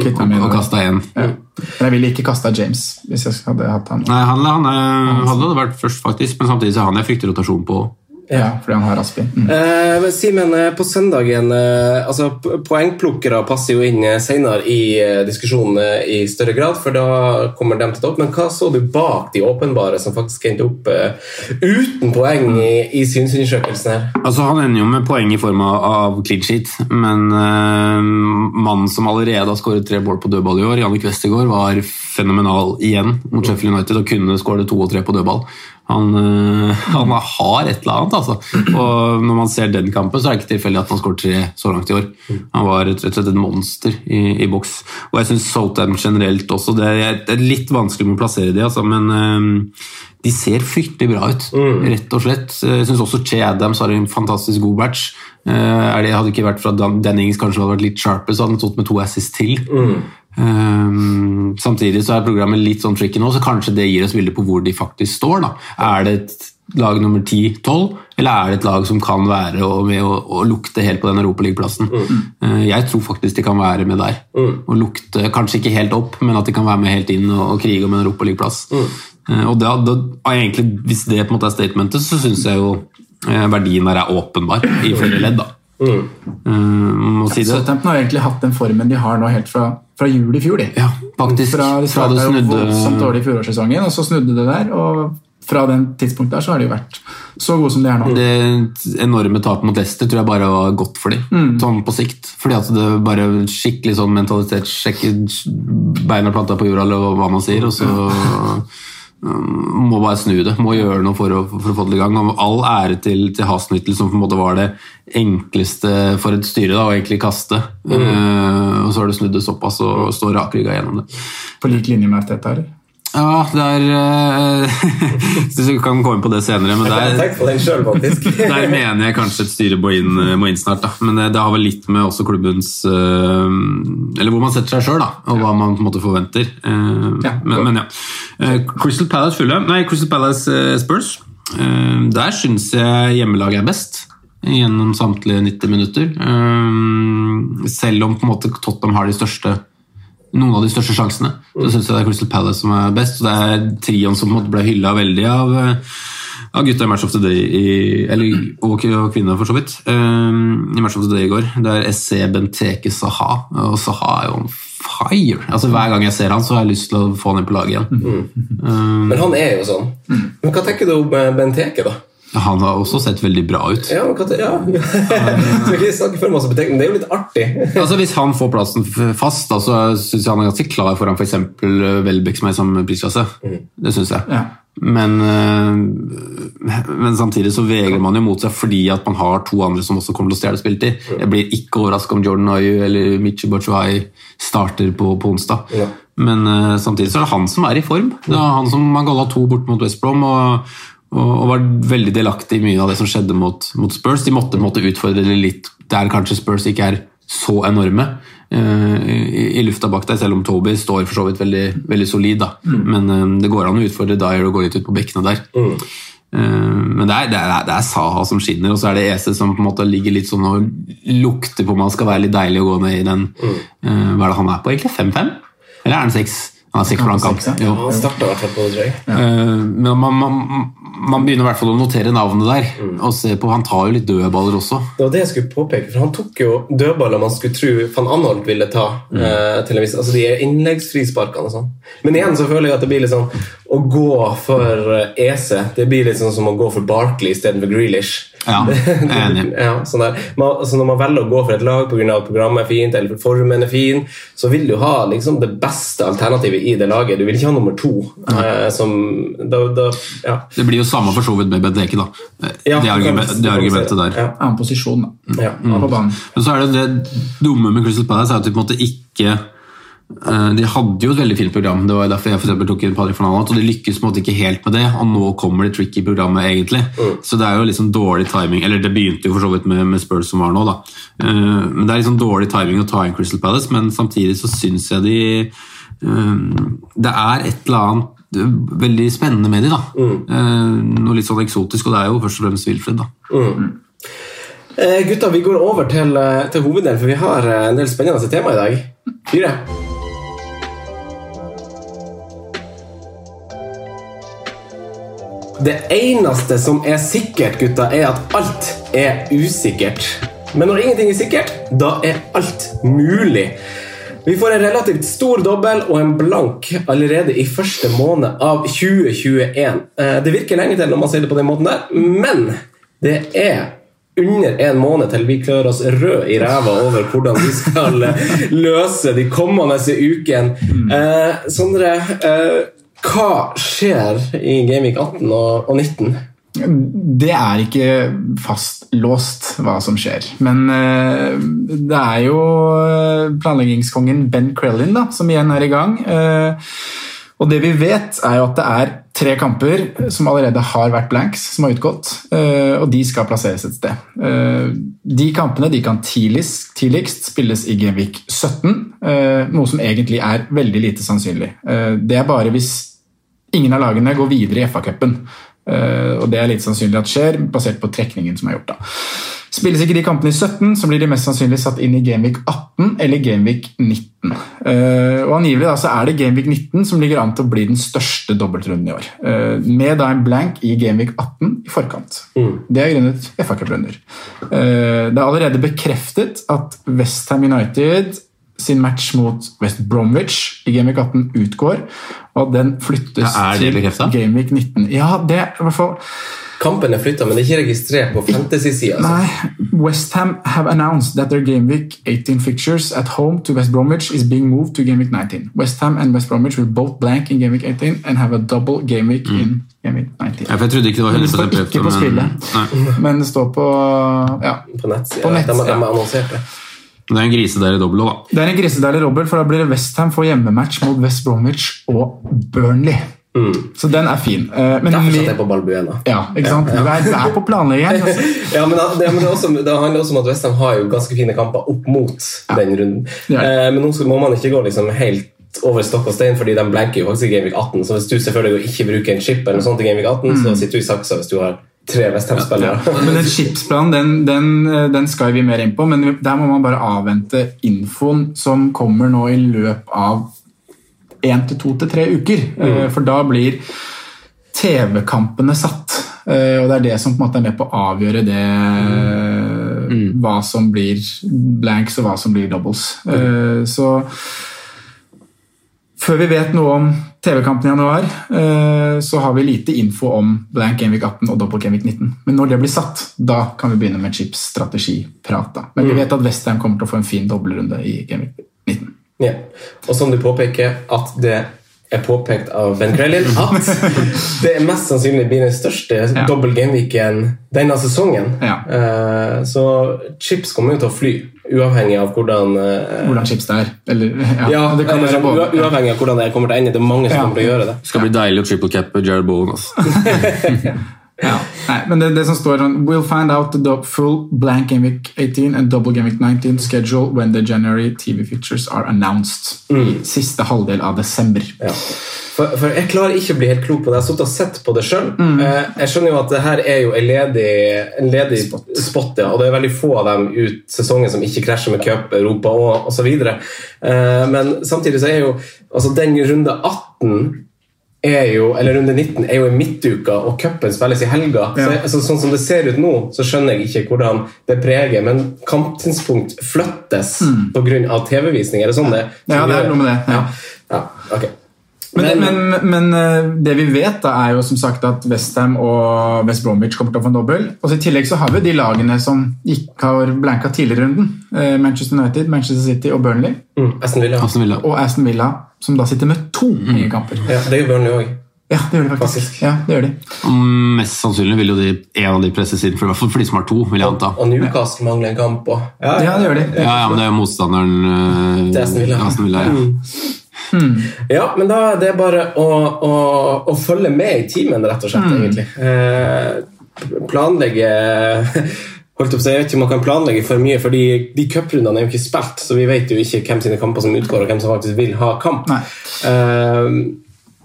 mm. å, å kaste én. Ja. Men jeg ville ikke kasta James hvis jeg hadde hatt han. Nei, han, han han hadde det vært først, faktisk, men samtidig så er han jeg frykter rotasjon på. Ja, fordi han har Aspi. Mm. Eh, men Simen, eh, på søndagen eh, altså Poengplukkere passer jo inn eh, senere i eh, diskusjonen i større grad, for da kommer de til det opp. Men hva så du bak de åpenbare som faktisk endte opp eh, uten poeng i, i synsundersøkelsen her? Altså, Han ender jo med poeng i form av, clean sheet, men mannen som allerede har skåret tre mål på dødball i år, Jannik Westergaard, var fenomenal igjen mot Sheffield United og kunne skåre to og tre på dødball. Han, eh, (laughs) han har et eller annet, altså. Og når man ser den kampen, så er det ikke tilfeldig at han skåret tre så langt i år. Han var rett og slett et monster i, i boks. Og jeg syns Southampton generelt også Det er, det er litt vanskelig å plassere de, altså, men eh, de ser fryktelig bra ut, rett og slett. Jeg syns også Che Adams har en fantastisk god batch. Uh, er det hadde ikke vært for Dan- Dennings kanskje hadde vært litt sharpe, så hadde han stått med to assists til. Um, samtidig så er programmet litt sånn tricky nå, så kanskje det gir oss bilde på hvor de faktisk står. da. Er det et lag nummer 10-12, eller er det et lag som kan være og, med å, å lukte helt på den Europaligaplassen? Uh, jeg tror faktisk de kan være med der. Og lukte, kanskje ikke helt opp, men at de kan være med helt inn og, og krige om en Europaligaplass. Uh, og da, da, egentlig, Hvis det på en måte er statementet, så syns jeg jo uh, verdien der er åpenbar i flere ledd. da. Uh, må si det. Southampton har egentlig hatt den formen de har nå helt fra, fra jul i fjor. De. Ja, faktisk. Fra, de Fra det snudde- voldsomt dårlig i fjorårssesongen, og så snudde det der. og fra den tidspunktet der så har de vært så gode som de er nå. Det enorme tapet mot Leicester tror jeg bare var godt for dem, sånn på sikt. Fordi at det bare skikkelig sånn mentalitetssjekk, beina planta på jorda, eller hva man sier, og så um, må bare snu det. Må gjøre noe for å, for å få det i gang. Og all ære til, til Hasnittel, som på en måte var det enkleste for et styre da, å egentlig kaste. Eh, og så har du snudd det såpass og står rakrygga gjennom det. På lik linje med Arteta, eller? Ja, det er eh, (laughs) vi kan komme på det senere, men er selv. (laughs) Der mener jeg kanskje et styre må inn, må inn snart. Da. Men det, det har vel litt med også klubbens Eller hvor man setter seg sjøl, og hva man på en måte forventer. Eh, men, men ja. Eh, Crystal Palace fulle. Nei, Crystal Palace eh, Spurs. Eh, der syns jeg hjemmelaget er best. Gjennom samtlige 90 minutter. Eh, selv om på en måte Tottenham har de største noen av de største sjansene. Så syns jeg det er Crystal Palace som er best. og Det er trioen som ble hylla veldig av, eh, av gutta i Match of the Day, i, eller, og, og kvinner for så vidt, Um, i Match of the Day i går. Det er SC Benteke Saha, og Saha er jo on fire. Altså Hver gang jeg ser han, så har jeg lyst til å få han inn på laget igjen. Men han er jo sånn. Men hva tenker du om eh, Benteke, da? Han har også sett veldig bra ut. Ja, men hva ja. (laughs) Skal ikke snakke for masse betenkning, det er jo litt artig. (laughs) Altså Hvis han får plassen fast, da, så syns jeg han er ganske klar foran f.eks. Welbeck, som er i samme prisklasse. Det syns jeg. Ja. Men, øh, men samtidig så vegrer man jo mot seg fordi at man har to andre som også kommer til å stjele spilletid. Jeg blir ikke overraska om Jordan Ayu eller Michi Bachuay starter på, på onsdag. Ja. Men øh, samtidig så er det han som er i form. Det er han som man galla to bort mot West Brom. og og, var veldig delaktig i mye av det som skjedde mot, mot Spurs. De måtte måtte utfordre det litt der kanskje Spurs ikke er så enorme uh, i, i lufta bak deg, selv om Toby står for så vidt veldig, veldig solid. da. Men eh, det går an å utfordre Dyer og gå litt ut på bekkene der. Eh, men det er, det, er, det er Saha som skinner, og så er det EC som på en måte ligger litt sånn og lukter på om han skal være litt deilig å gå ned i den eh, Hva er det han er på, egentlig? 5-5? Eller er han 6? Han er sikker på han kan. Ja. Han starta i hvert fall på det, tror jeg. Eh, Men man, man, man begynner i hvert fall å notere navnet der. Mm. Og se på, Han tar jo litt dødballer også. Det var det jeg skulle påpeke, for han tok jo dødballer man skulle tro van Anholt ville ta. eh, til en viss, altså De er innleggsfrisparkene og sånn. Men igjen så føler jeg at det blir litt sånn å gå for eh, EC. Det blir litt sånn som å gå for Barkley istedenfor Grealish. Ja, (laughs) enig. ja, sånn der. Man, altså når man velger å gå for et lag pga. at programmet er fint, eller formen er fin, så vil du ha liksom det beste alternativet i det laget. Du vil ikke ha nummer to. Eh, som, da, da, ja. Det blir jo samme for så vidt med Benteke, da. Eh, Ja, det, argument, det argumentet der. Ja. Annen posisjon, da. Ja. På banen. Men så er det det dumme med Crystal Palace er at de på en måte ikke De hadde jo et veldig fint program. Det var derfor jeg for tok inn Patrick Fernandez. Og de lykkes på en måte ikke helt med det. Og nå kommer det tricky programmet, egentlig. Så det er jo liksom dårlig timing. Eller det begynte jo for så vidt med, med Spurs som var nå, da. Eh, men det er liksom dårlig timing å ta inn Crystal Palace, men samtidig så syns jeg de eh, Det er et eller annet eh, veldig spennende med de, da. Eh, noe litt sånn eksotisk, og det er jo først og fremst Wilfred, da. Eh, gutta, vi går over til, eh, til hoveddelen, for vi har eh, en del spennende tema i dag. Fyre. Det eneste som er sikkert, gutta, er at alt er usikkert. Men når ingenting er sikkert, da er alt mulig. Vi får en relativt stor dobbel og en blank allerede i første måned av 2021. Eh, Det virker lenge til når man sier det på den måten der, men det er under en måned til vi klør oss rød i ræva over hvordan vi skal (laughs) løse de kommende ukene. Eh, Sondre, eh, hva skjer i Gameweek 18 og, og 19? Det er ikke fastlåst hva som skjer. Men uh, det er jo eh, planleggingskongen Ben Krellin da, som igjen er i gang. Uh, og det vi vet, er jo at det er tre kamper som allerede har vært blanks, som har utgått. Uh, og de skal plasseres et sted. De kampene de kan tidligst, tidligst spilles i Gameweek 17, eh, noe som egentlig er veldig lite sannsynlig. Det er bare hvis ingen av lagene går videre i FA-cupen. Uh, og det er litt sannsynlig at skjer, basert på trekningen som er gjort. da. Spilles ikke de kampene i 17, så blir de mest sannsynlig satt inn i Gameweek 18 eller Gameweek 19. Uh, og angivelig da, så er det Gameweek 19 som ligger an til å bli den største dobbeltrunden i år. Uh, med da en blank i Gameweek 18 i forkant. Det er grunnet FA-cuprunder. Det er allerede bekreftet at Westham United sin match mot West Bromwich i Gameweek 18 utgår, og den flyttes Ja, er det til? Gameweek 19. Ja, det er i hvert fall Kampen er flytta, men det er ikke registrert på fantasy-sida. Altså. Nei, Westham have announced that their Gameweek 18 fixtures at home to West Bromwich is being moved to Gameweek 19. Westham and West Bromwich will both blank in Gameweek 18 and have a double Gameweek in Gameweek 19. Ja, for jeg trodde ikke det var Men det står ikke på spillet. men, Men det står på ja. På nettsida. På nett, de, de ja. har annonsert det. Det er en grisedeilig dobbel òg, da. Det er en grisedeilig dobbel, for da blir det Westham får hjemmematch mot West Bromwich og Burnley. Så den er fin. Eh, Men Derfor satte satt jeg på Balbuena. ja, ikke sant? Ja, er, Det, er på planleggingen. Altså. (laughs) Ja, men, det, men det, også, det handler også om at Westham har jo ganske fine kamper opp mot den runden. Ja. Eh, men nå må man ikke gå liksom helt over stokk og stein, fordi de blanker jo faktisk i Gameweek 18. Så hvis du selvfølgelig ikke bruker en chip, eller noe sånt i Gameweek 18, Mm. så sitter du i saksa hvis du har tre Westham-spillere. Men den chipsplanen den, den, den skal vi mer inn på, men der må man bare avvente infoen som kommer nå i løp av én til to til tre uker. Mm. For da blir TV-kampene satt. Eh, Og det er det som på en måte er med på å avgjøre det hva som blir blanks og hva som blir doubles. Mm. Så før vi vet noe om TV-kampen i januar, eh, så har vi lite info om blank Gameweek 18 og dobbelt Gameweek 19. Men når det blir satt, da kan vi begynne med chips-strategiprat. Men vi vet at Westham kommer til å få en fin dobbeltrunde i Gameweek 19. Ja. Og som du påpeker, at det er påpekt av Ben Krellin (laughs) at det mest sannsynlig blir den største Ja. dobbel gameweeken denne sesongen. Ja. Uh, så chips kommer jo til å fly, uavhengig av hvordan uh, Hvordan chips det er. Eller, ja, Ja, det kan eller både. ua- uavhengig av hvordan det kommer til å ende. Det er mange som Ja. kommer til å gjøre det. Det skal bli deilig å triple cappe Jared Bowen. Altså. (laughs) Ja. Nei, men det, det som står sånn We'll find out the full blank Game Week 18 and double Game Week 19 schedule when the January TV features are announced. Siste halvdel av desember. Ja. For, for Jeg klarer ikke å bli helt klok på det. Jeg har sittet og sett på det sjøl. Jeg skjønner jo at det her er jo en ledig, en ledig spot, ja, og det er veldig få av dem ut sesongen som ikke krasjer med cup, Europa og osv. Men samtidig så er jo altså den runde 18 er jo, eller runde 19 er jo i midtuka, og cupen spilles i helga. Så, altså, sånn som det ser ut nå, så skjønner jeg ikke hvordan det preger, men kamptidspunkt flyttes Mm. på grunn av TV-visning. Er det sånn det Ja, det er noe med det. Ja. ja, Okay. Men, men, men men, det vi vet, da, er jo som sagt at Westham og West Bromwich kommer til å få en dobbel. Og I tillegg så har vi de lagene som ikke har blanka tidligere runden. Eh, Manchester United, Manchester City og Burnley. Mm, Aston Villa. Aston Villa. Og Aston Villa, som da sitter med to nye kamper. Ja, det gjør Burnley òg. Ja, det gjør de faktisk. Faktisk. Ja, det gjør de. Og Mest sannsynlig vil jo de, en av de presses inn, for, i hvert fall for de som har to. vil jeg anta. Og Newcastle mangler en kamp òg. Ja, det gjør de. Ja, ja, men det er jo motstanderen øh, Det er Aston Villa. Aston Villa ja. Ja, men da er det bare å, å, å følge med i timen, rett og slett, egentlig. Eh, planlegge Holdt opp, Jeg vet ikke om man kan planlegge for mye, fordi de cuprundene er jo ikke spilt, så vi vet jo ikke hvem sine kamper som utgår, og hvem som faktisk vil ha kamp. Eh,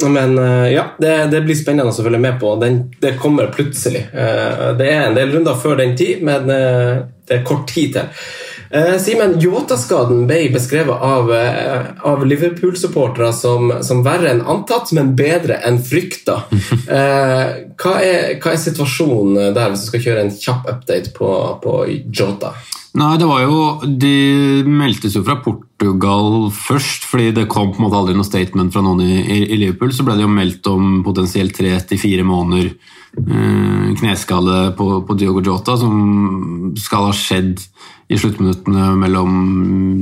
men uh, ja, det, det blir spennende å følge med på. Den, det kommer plutselig. Uh, det er en del runder før den tid, men det er kort tid til. Eh, Simen, Jota-skaden ble beskrevet av, eh, av Liverpool-supportere som, som verre enn antatt, men bedre enn frykta. (laughs) Eh, hva, er, hva er situasjonen der, hvis du skal kjøre en kjapp update på, på Jota? Nei, det var jo De meldtes jo fra Portugal først, fordi det kom på en måte aldri noe statement fra noen i, i, Liverpool. Så ble det jo meldt om potensielt tre til fire måneder kneskade på, på Diogo Jota, som skal ha skjedd i sluttminuttene mellom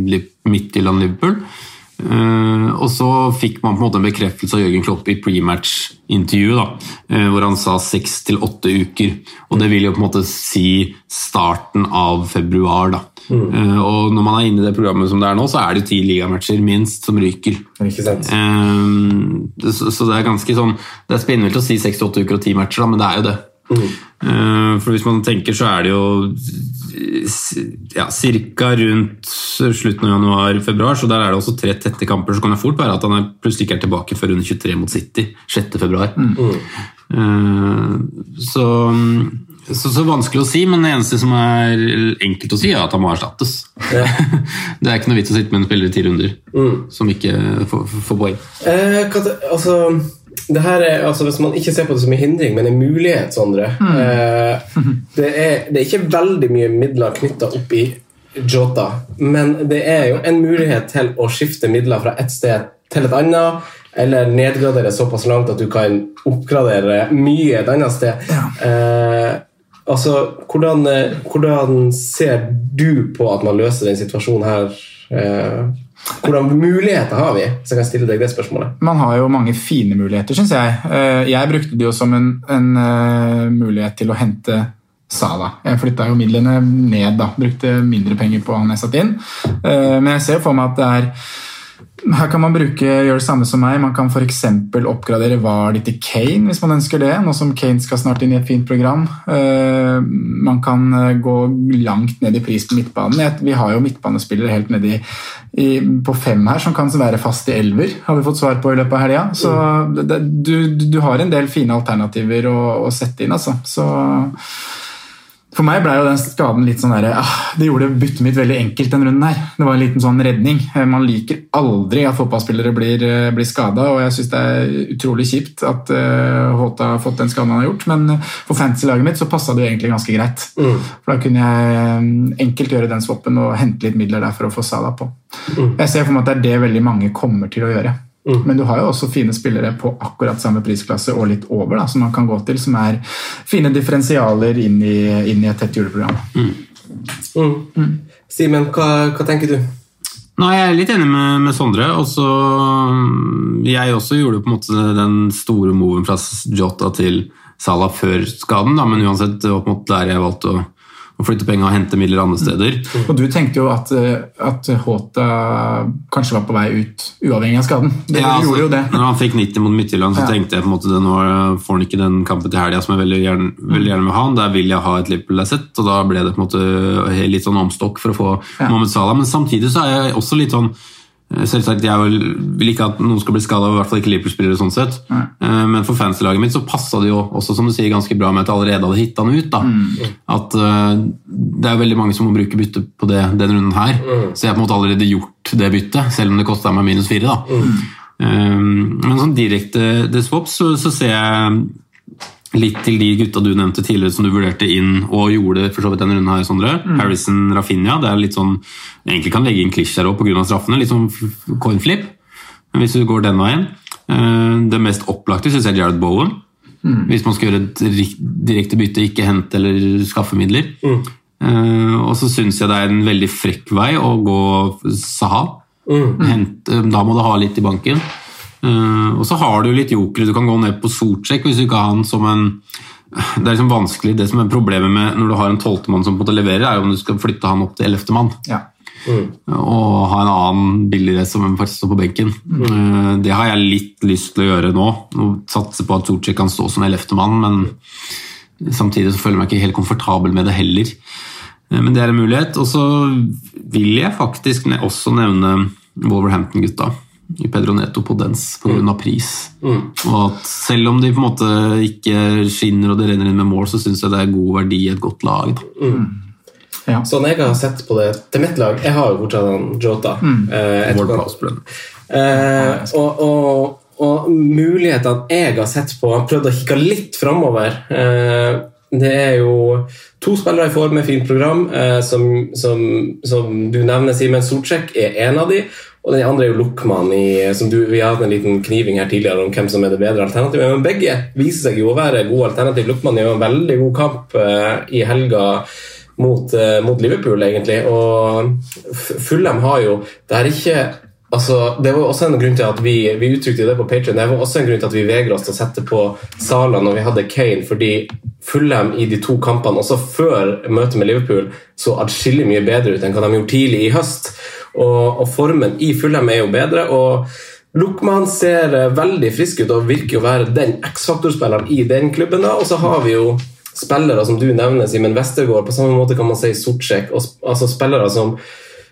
Midtjylland og Liverpool. Eh, og så fikk man på en måte en bekreftelse av Jørgen Klopp i pre-match-intervjuet, eh, hvor han sa seks til åtte uker. Og det vil jo på en måte si starten av februar. da. Eh, og når man er inne i det programmet som det er nå, så er det ti ligamatcher minst som ryker. Ikke sant? Eh, så, så det er ganske sånn Det er spinnvilt å si seks til åtte uker og ti matcher, da, men det er jo det. Eh, for hvis man tenker, så er det jo ja, ca. rundt slutten av januar-februar, så der er det også tre tette kamper. Så kan det fort være at han plutselig ikke er tilbake før under 23 mot City 6. februar. Uh, så, så, så vanskelig å si, men det eneste som er enkelt å si, er at han må erstattes. (laughs) det er ikke noe vits å sitte med en spiller i ti runder som ikke får, får poeng. Eh, altså, det her er, altså, Hvis man ikke ser på det som en hindring, men en mulighet, Sondre eh, det, er, det er ikke veldig mye midler knytta opp i Jota, men det er jo en mulighet til å skifte midler fra et sted til et annet, eller nedgradere såpass langt at du kan oppgradere mye et annet sted. Eh, altså, hvordan, eh, hvordan ser du på at man løser den situasjonen her? Eh, hvordan muligheter har vi? Så jeg kan stille deg det spørsmålet. Man har jo mange fine muligheter, syns jeg. Eh, Jeg brukte det jo som en, en eh, mulighet til å hente Sala. Jeg flytta jo midlene ned, da. Brukte mindre penger på han jeg satte inn. Men jeg ser jo for meg at det er her kan man bruke, gjøre det samme som meg. Man kan f.eks. oppgradere Vardy til Kane hvis man ønsker det. Nå som Kane skal snart inn i et fint program. Eh, Man kan eh, gå langt ned i pris på midtbanen. Vi har jo midtbanespillere helt nede på fem her som kan være fast i elver, har vi fått svar på i løpet av helga. Så det, det, du, du har en del fine alternativer å, å sette inn, altså. Så for meg ble jo den skaden litt sånn der, ah, Det gjorde byttet mitt veldig enkelt den runden her. Det var en liten sånn redning. Eh, Man liker aldri at fotballspillere blir, eh, blir skada, og jeg syns det er utrolig kjipt at uh, Håta har fått den skaden han har gjort, men eh, for fantasy-laget mitt så passa det jo egentlig ganske greit. For da kunne jeg eh, enkelt gjøre den swappen og hente litt midler der for å få Sala på. Jeg ser for meg at det er det veldig mange kommer til å gjøre. Men du har jo også fine spillere på akkurat samme prisklasse og litt over, da, som man kan gå til, som er fine differensialer inn i, inn i et tett juleprogram. Mm. Simen, hva, hva tenker du? Nei, Jeg er litt enig med, med Sondre. og så, mm, jeg også gjorde på en måte den store moven fra Jota til Salah før skaden, da, men uansett en måte der jeg valgte å, å flytte penger og hente midler andre steder. Og du tenkte jo at, eh, at Håta kanskje var på vei ut, uavhengig av skaden. Det Ja, altså, gjorde jo det. Når han fikk 90 mot Midtjylland, så Ja. tenkte jeg på en måte nå får han ikke den kampen til helga som jeg veldig gjerne, veldig gjerne vil ha. Der vil jeg ha et Liverpool-asset, og da ble det på en måte litt sånn omstokk for å få Ja. Mohammed Salah. Men samtidig så er jeg også litt sånn Selvsagt, jeg vil, ikke at noen skal bli skada, i hvert fall ikke Liverpool-spillere. sånn sett. Eh, Men for fanslaget mitt så passa det jo også som du sier, ganske bra med at jeg allerede hadde hitta han ut. da. At uh, Det er veldig mange som må bruke bytte på det den runden her. Så jeg har på en måte allerede gjort det byttet, selv om det kosta meg minus fire. da. Um, Men sånn direkte det swaps så, så ser jeg litt til de gutta du nevnte tidligere som du vurderte inn og gjorde for så vidt denne runden her, Sondre. Harrison Rafinha. Det er litt sånn Egentlig kan legge inn klisj der òg pga. straffene. Litt sånn coinflip, coin flip, hvis du går den veien. Eh, Det mest opplagte syns jeg er Jared Bowen. Hvis man skal gjøre et direkte bytte, ikke hente eller skaffe midler. Eh, og så syns jeg det er en veldig frekk vei å gå Saha. Hente, da må du ha litt i banken. Eh, og så har du litt jokere. Du kan gå ned på Sortsjekk hvis du ikke har han som en Det er liksom vanskelig. Det som er problemet med når du har en tolvtemann som på en leverer, er jo om du skal flytte han opp til ellevtemann. Ja. Og ha en annen billigere som faktisk står på benken. Eh, Det har jeg litt lyst til å gjøre nå. Nå Satse på at Sortsjekk kan stå som ellevtemann, men samtidig så føler jeg meg ikke helt komfortabel med det heller. Eh, Men det er en mulighet. Og så vil jeg faktisk også nevne Wolverhampton-gutta i Pedro Neto på dens pga. av pris. Og at selv om de på en måte ikke skinner og det renner inn med mål, så syns jeg det er god verdi i et godt lag. Da. Ja. Sånn jeg har sett på det til mitt lag Jeg har jo fortsatt han Jota. eh, Prowse, Brun. Eh, og, og, og mulighetene jeg har sett på Han prøvde å kikke litt framover. Eh, det er jo to spillere i form med fint program, eh, som, som, som du nevner, Simen Sortsjek, er en av de. Og den andre er jo Luckman. I, som du, vi hadde en liten kniving her tidligere om hvem som er det bedre alternativet. Men begge viser seg jo å være gode alternativ. Luckman gjør en veldig god kamp uh, i helga mot, uh, mot Liverpool, egentlig. Og Fulham har jo Det er ikke Altså, det var også en grunn til at vi, vi uttrykte det på Patreon, det var også en grunn til at vi vegrer oss til å sette på Sala når vi hadde Kane, fordi Fulham i de to kampene, også før møtet med Liverpool, så atskillig mye bedre ut enn hva de gjorde tidlig i høst. Og, og formen i Fulham er jo bedre. og Lukman ser eh, veldig frisk ut og virker å være den X-faktorspilleren i den klubben. da, Og så har vi jo spillere som du nevner, Simen Westergård, på samme måte kan man si Sortsjek. Altså spillere som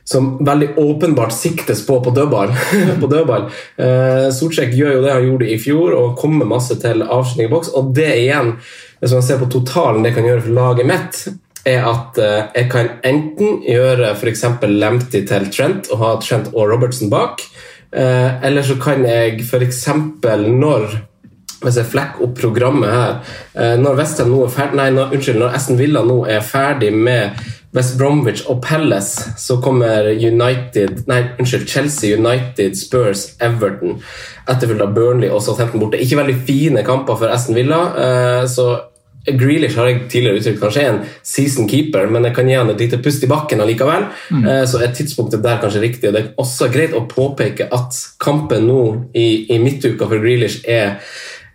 som veldig åpenbart siktes på på dødball. (laughs) på dødball. Eh, Sortsjek gjør jo det han gjorde i fjor, og kommer masse til avslutning i boks. Og det igjen, hvis man ser på totalen det kan gjøre for laget mitt, er at eh, jeg kan enten gjøre f.eks. Lempty til Trent og ha Trent og Robertson bak, eh, eller så kan jeg f.eks. når hvis jeg flekker opp programmet her eh, Når Westham nå er ferdig Nei, når, unnskyld, når Aston Villa nå er ferdig med West Bromwich og Palace, så kommer United Nei, unnskyld, Chelsea, United, Spurs, Everton etterfulgt av Burnley og Southampton borte. Ikke veldig fine kamper for Aston Villa. så Grealish har jeg tidligere uttrykt kanskje er en season keeper, men jeg kan gi han et lite pust i bakken allikevel. Mm. Så er tidspunktet der kanskje riktig. og Det er også greit å påpeke at kampen nå i, i midtuka for Grealish er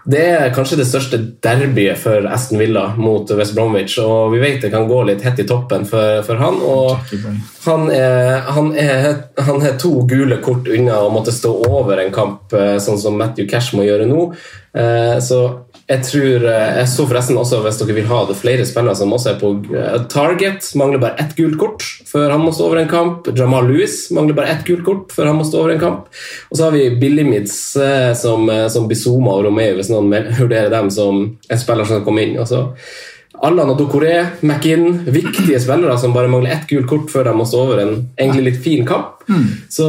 det er kanskje det største derbyet for Aston Villa mot West Bromwich. og Vi vet det kan gå litt hett i toppen for, for han. og han er, han, er, han er to gule kort unna å måtte stå over en kamp, eh, sånn som Matthew Cash må gjøre nå. Eh, Så jeg tror eh, Jeg så forresten også, hvis dere vil ha det, flere spillere som også er på eh, target. Mangler bare ett gult kort før han må stå over en kamp. Jamal Lewis mangler bare ett gult kort før han må stå over en kamp. Og så har vi Billy Mids som, eh, som Bizuma og Romeo, hvis noen vurderer dem som en spiller som kan komme inn. Også. Allan og Dokoré, McInn, viktige spillere som bare mangler ett gult kort før de må stå over en egentlig litt fin kamp. Så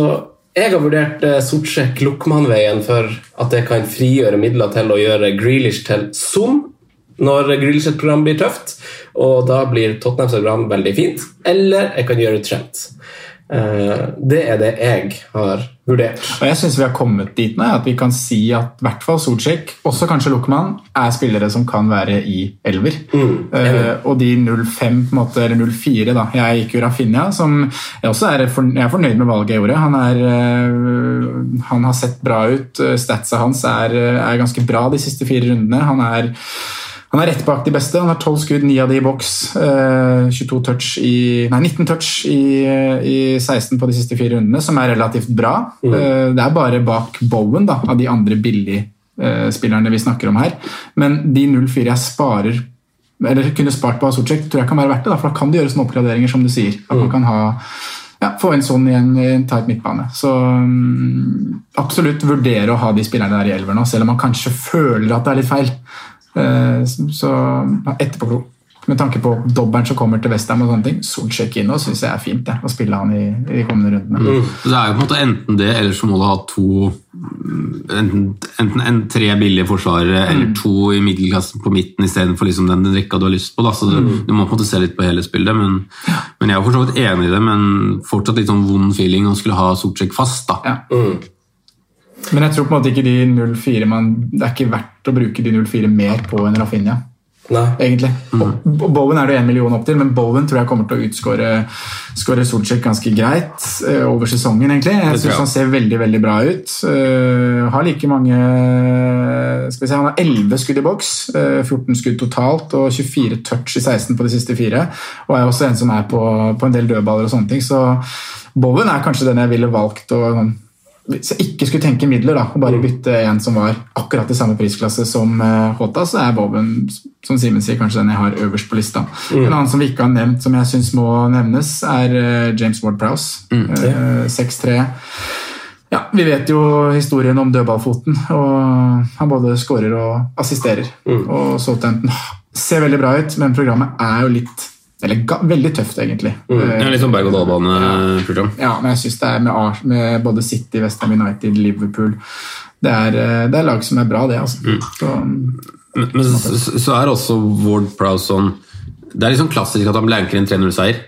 jeg har vurdert eh, Sortsjek Luckman-veien for at det kan frigjøre midler til å gjøre Grealish til Zoom når Grealish et program blir tøft. Og da blir Tottenhams program veldig fint. Eller jeg kan gjøre Trent. Eh, det er det jeg har vurdert. Og jeg synes vi har kommet dit nå, at vi kan si at i hvert fall Solskjek, også kanskje Luckman, er spillere som kan være i elver. Eh, og de 0-5, på en måte, eller 0-4, da. Jeg gikk jo Rafinha, som jeg også er, for, jeg er fornøyd med valget jeg gjorde. Han, er, uh, han har sett bra ut. Statsa hans er, er ganske bra de siste fire rundene. Han er Han er rett bak de beste. Han har 12 skudd, 9 av de i boks. eh, 22 touch i, nei, 19 touch i, i 16 på de siste fire rundene, som er relativt bra. Eh, det er bare bak Bowen da, av de andre billigspillerne vi snakker om her. Men de 0-4 jeg sparer eller kunne spart på Asorcek, tror jeg kan være verdt det. Da, for da kan det gjøres noen oppgraderinger, som du sier. At man kan ha, ja, få en sånn i en, i en tight midtbane. Så um, absolutt vurdere å ha de spillerne der i elver nå, selv om man kanskje føler at det er litt feil. Eh, så etterpåklok. etterpå med tanke på dobbelen som kommer til Westham og sånne ting, Solskjær inn og syns jeg er fint det, å spille han i, i de kommende rundene. Så Det er jo på en måte enten det, eller så må du ha to mm, Enten, enten en, tre billige forsvarere eller to i middelklassen på midten istedenfor liksom den, den rekka du har lyst på. Da. Så du, du må på en måte se litt på helhetsbildet. Men, men jeg er for så vidt enig i det, men fortsatt litt sånn vond feeling å skulle ha Solsjekk fast. da. Ja. Men jeg tror på en måte ikke de 0-4 man- Det er ikke verdt å bruke de 0-4 mer på enn Rafinha. Nei. egentlig. Og Bowen er det én million opp til, men Bowen tror jeg kommer til å utskåre skåre Solskjær ganske greit eh, over sesongen. egentlig. Jeg syns han ser veldig veldig bra ut. Uh, har like mange skal vi si, Han har 11 skudd i boks, uh, 14 skudd totalt og 24 touch i 16 på de siste fire. Og er også en som er på, på en del dødballer og sånne ting. Så Bowen er kanskje den jeg ville valgt å sånn, hvis jeg ikke skulle tenke midler da, og bare bytte en som var akkurat i samme prisklasse som uh, Håta, så er Boben som Simen sier, kanskje den jeg har øverst på lista. En annen som vi ikke har nevnt, som jeg syns må nevnes, er eh, James Ward-Prowse. Eh, 6-3. Ja, Vi vet jo historien om dødballfoten, og han både skårer og assisterer. Og Southampton ser veldig bra ut, men programmet er jo litt eller veldig tøft, egentlig. Det Ja, er litt sånn berg-og-dal-bane-program. ja, men jeg syns det er med, med både City, Westham United, Liverpool det er, eh, det er lag som er bra, det. altså. Så, Men, men så, så er også Ward Prowse sånn Det er liksom klassisk at han blanker inn 3-0-seier.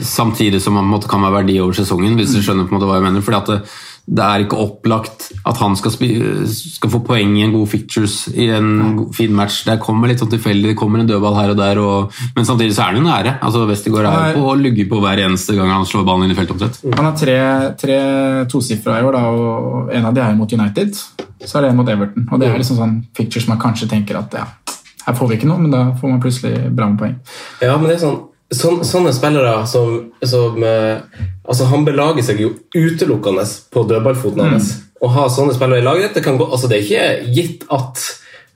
Samtidig som han kan være verdi over sesongen, hvis du skjønner på en måte hva jeg mener. Fordi at det, det er ikke opplagt at han skal, spi, skal få poeng i en god features i en god- fin match. Det kommer litt sånn tilfeldig, det kommer en dødball her og der, og, men samtidig så er han jo nære. Altså Westergård er på å lugge på hver eneste gang han slår ballen inn i feltet omtrent. han har tre, tre tosifra i år, da, og en av de er mot United. Så er det en mot Everton. Og det er liksom sånn features man kanskje tenker at ja, her får vi ikke noe, men da får man plutselig bra med poeng. Ja, men det er sånn, sånn Sånne spillere som, som eh, altså Han belager seg jo utelukkende på dødballfoten hans. Å ha sånne spillere i laget det, kan gå, altså det er ikke gitt at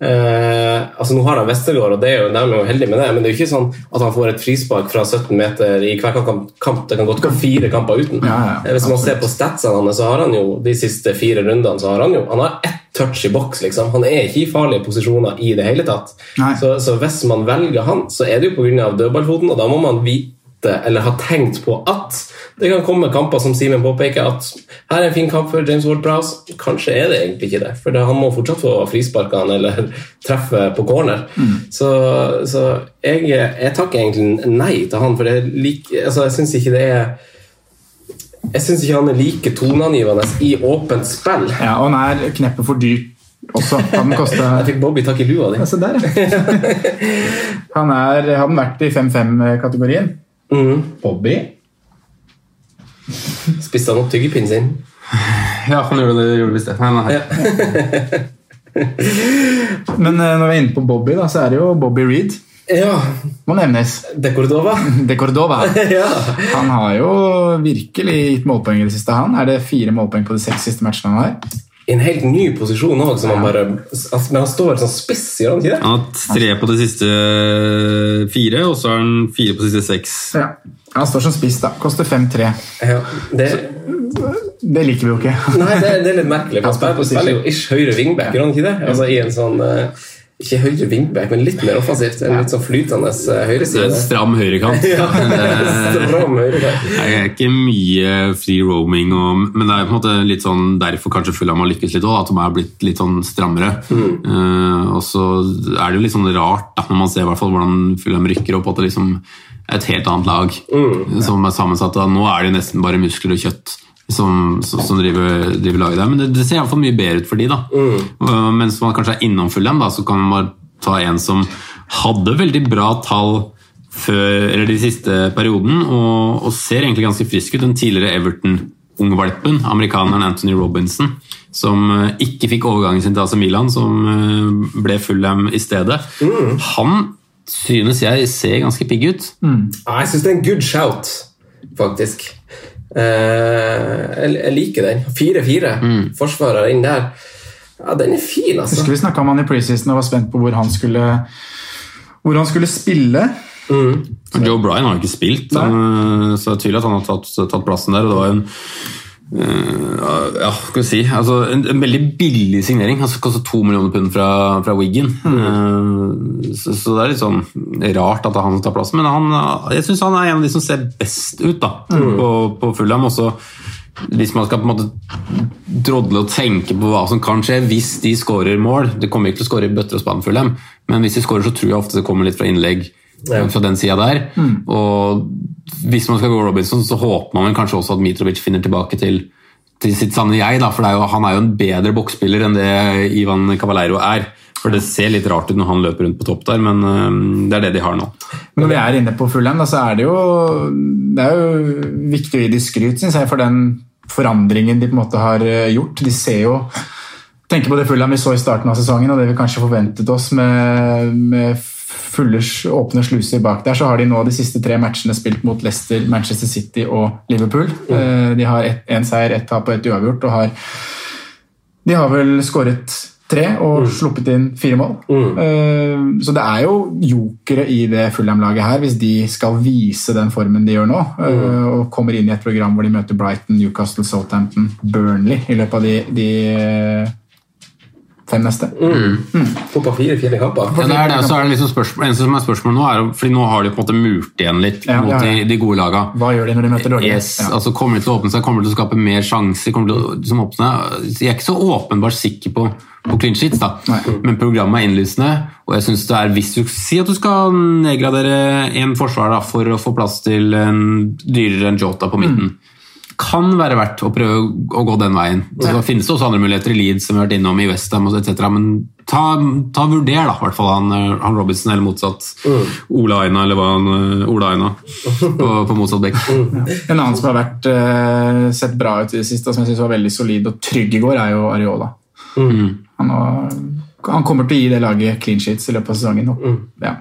eh, altså Nå har han Westergård, og det er jo, de er jo heldige med det, men det er jo ikke sånn at han får et frispark fra 17 meter i hver kamp. kamp. Det kan godt gå fire kamper uten. Ja, ja, Eh, Hvis man ser på statsene hans, så har han jo de siste fire rundene så har han jo han har ett touch i boks. liksom. Han er ikke i farlige posisjoner i det hele tatt. Så, så hvis man velger han, så er det jo pga. dødballfoten, og da må man vite eller ha tenkt på at det kan komme kamper som Simen påpeker, at her er en fin kamp for James Ward-Prowse. Kanskje er det egentlig ikke det, for det, han må fortsatt få frisparkene eller (laughs) treffe på corner. Så, så jeg, jeg takker egentlig nei til han, for det er like, altså, jeg syns ikke det er jeg syns ikke han er like toneangivende i åpent spill. Ja, Og han er kneppet for dyrt også. Han kosta (laughs) Jeg fikk Bobby tak i lua di. Altså der, ja. (laughs) Han er, hadde vært i 5-5-kategorien. Mm. Bobby. Spiste han opp tyggepinnen sin? Ja, han gjorde det, gjorde visst det. Nei, nei. (laughs) Men eh, når vi er inne på Bobby, da, så er det jo Bobby Reed. Ja. Må nevnes. De Cordova? (laughs) De Cordova. (laughs) ja. Han har jo virkelig gitt målpoeng i det siste. han. Er det fire målpoeng på de seks siste matchene han har? I en helt ny posisjon òg, Ja. altså, Men han står sånn spiss, gjør han ikke det? Han har tre på de siste fire, og så har han fire på de siste seks. Ja. Han står som spiss, da. Koster 5-3. Ja, det, Det liker vi jo ikke. nei, det, det er litt merkelig. Han spiller, spiller jo ish høyre wingback, gjør han ikke det? Altså i en sånn eh, Ikke høyre wingback, men litt mer offensivt. En litt sånn flytende uh, er høyreside. en stram høyrekant. (laughs) Ja, stram høyrekant. (laughs) Det er ikke mye free roaming, og, men det er på en måte litt sånn derfor kanskje Fulham har lykkes litt òg, at de er blitt litt sånn strammere. Eh, og så er det jo litt sånn rart da, når man ser hvert fall hvordan Fulham rykker opp, at det liksom er et helt annet lag som er sammensatt. av Nå er det nesten bare muskler og kjøtt som, som, driver, driver laget der, men det, det ser iallfall mye bedre ut for de da. Og mens man kanskje er innom Fulham, da, så kan man bare ta en som hadde veldig bra tall før, eller de siste perioden, og, og ser egentlig ganske frisk ut. Den tidligere Everton-ungvalpen, amerikaneren Anthony Robinson, som eh, ikke fikk overgangen sin til AC Milan, som eh, ble Fulham i stedet. Han synes jeg ser ganske pigg ut. Mm. jeg syns det er en good shout, faktisk. Eh, jeg, liker den. 4-4. Forsvarer inn der. Ja, den er fin, altså. Husker vi snakka om han i preseason og var spent på hvor han skulle, hvor han skulle spille. Joe Bryan har jo ikke spilt, Så han, så er tydelig at han har tatt, tatt plassen der. og det var en eh, ja, skal vi si, altså en, en veldig billig signering. Han kostet to millioner pund fra, fra Wiggen. Uh, så, så det er litt sånn rart at han tar plassen. Men han, jeg syns han er en av de som ser best ut da, på, på Fulham. Også hvis man skal på en måte drodle og tenke på hva som kan skje hvis de skårer mål Det kommer ikke til å skåre i bøtter og spann, Fulham, men hvis de skårer, så tror jeg ofte det kommer litt fra innlegg Ja. fra den sida der. Og hvis man skal gå Robinson, så håper man kanskje også at Mitrovic finner tilbake til, til sitt sanne jeg. Da, for det er jo, han er jo en bedre boksspiller enn det Ivan Cavaleiro er. For Det ser litt rart ut når han løper rundt på topp der, men øhm, det er det de har nå. Men når vi er inne på Fulham, så er det jo Det er jo viktig å gi de skryt, syns jeg, for den forandringen de på en måte har eh, gjort. De ser jo Tenker på det Fulham vi så i starten av sesongen, og det vi kanskje forventet oss med, med fulle, åpne sluser bak der, så har de nå de siste tre matchene spilt mot Leicester, Manchester City og Liverpool. Eh, De har én seier, ett tap og ett uavgjort. og har de har vel skåret tre og sluppet inn fire mål. Mm. Så det er jo jokere i det Fulham-laget her, hvis de skal vise den formen de gjør nå. eh, Og kommer inn i et program hvor de møter Brighton, Newcastle, Southampton, Burnley i løpet av de, de eh, fem neste. Fotball fire, fire kamper. Ja, det er det, så er det liksom spørsmål, eneste som er spørsmålet nå, er fordi nå har de på en måte murt igjen litt Ja, mot ja, ja. De, de gode laga. Hva gjør de når de møter dårlige? Yes, Ja. altså Kommer de til å åpne seg, kommer de til å skape mer sjanser? kommer de til å liksom åpne Jeg er ikke så åpenbart sikker på, på clean sheets, da. Nei. men programmet er innlysende. Og jeg synes det er, hvis du sier at du skal nedgradere en forsvar da, for å få plass til en dyrere enn Jota på midten kan være verdt å prøve å gå den veien. Så ja. finnes det også andre muligheter i Leeds som vi har vært innom i Westham etc. Men ta, ta vurder, da, i hvert fall han, eh, han Robinson, eller motsatt Ola Aina, eller hva han eh, Ola Aina på, på motsatt bekk. (laughs) En annen som har vært, uh, sett bra ut i det siste, som jeg synes var veldig solid og trygg i går, er jo Areola. Han, har, han kommer til å gi det laget clean sheets i løpet av sesongen. Og, ja.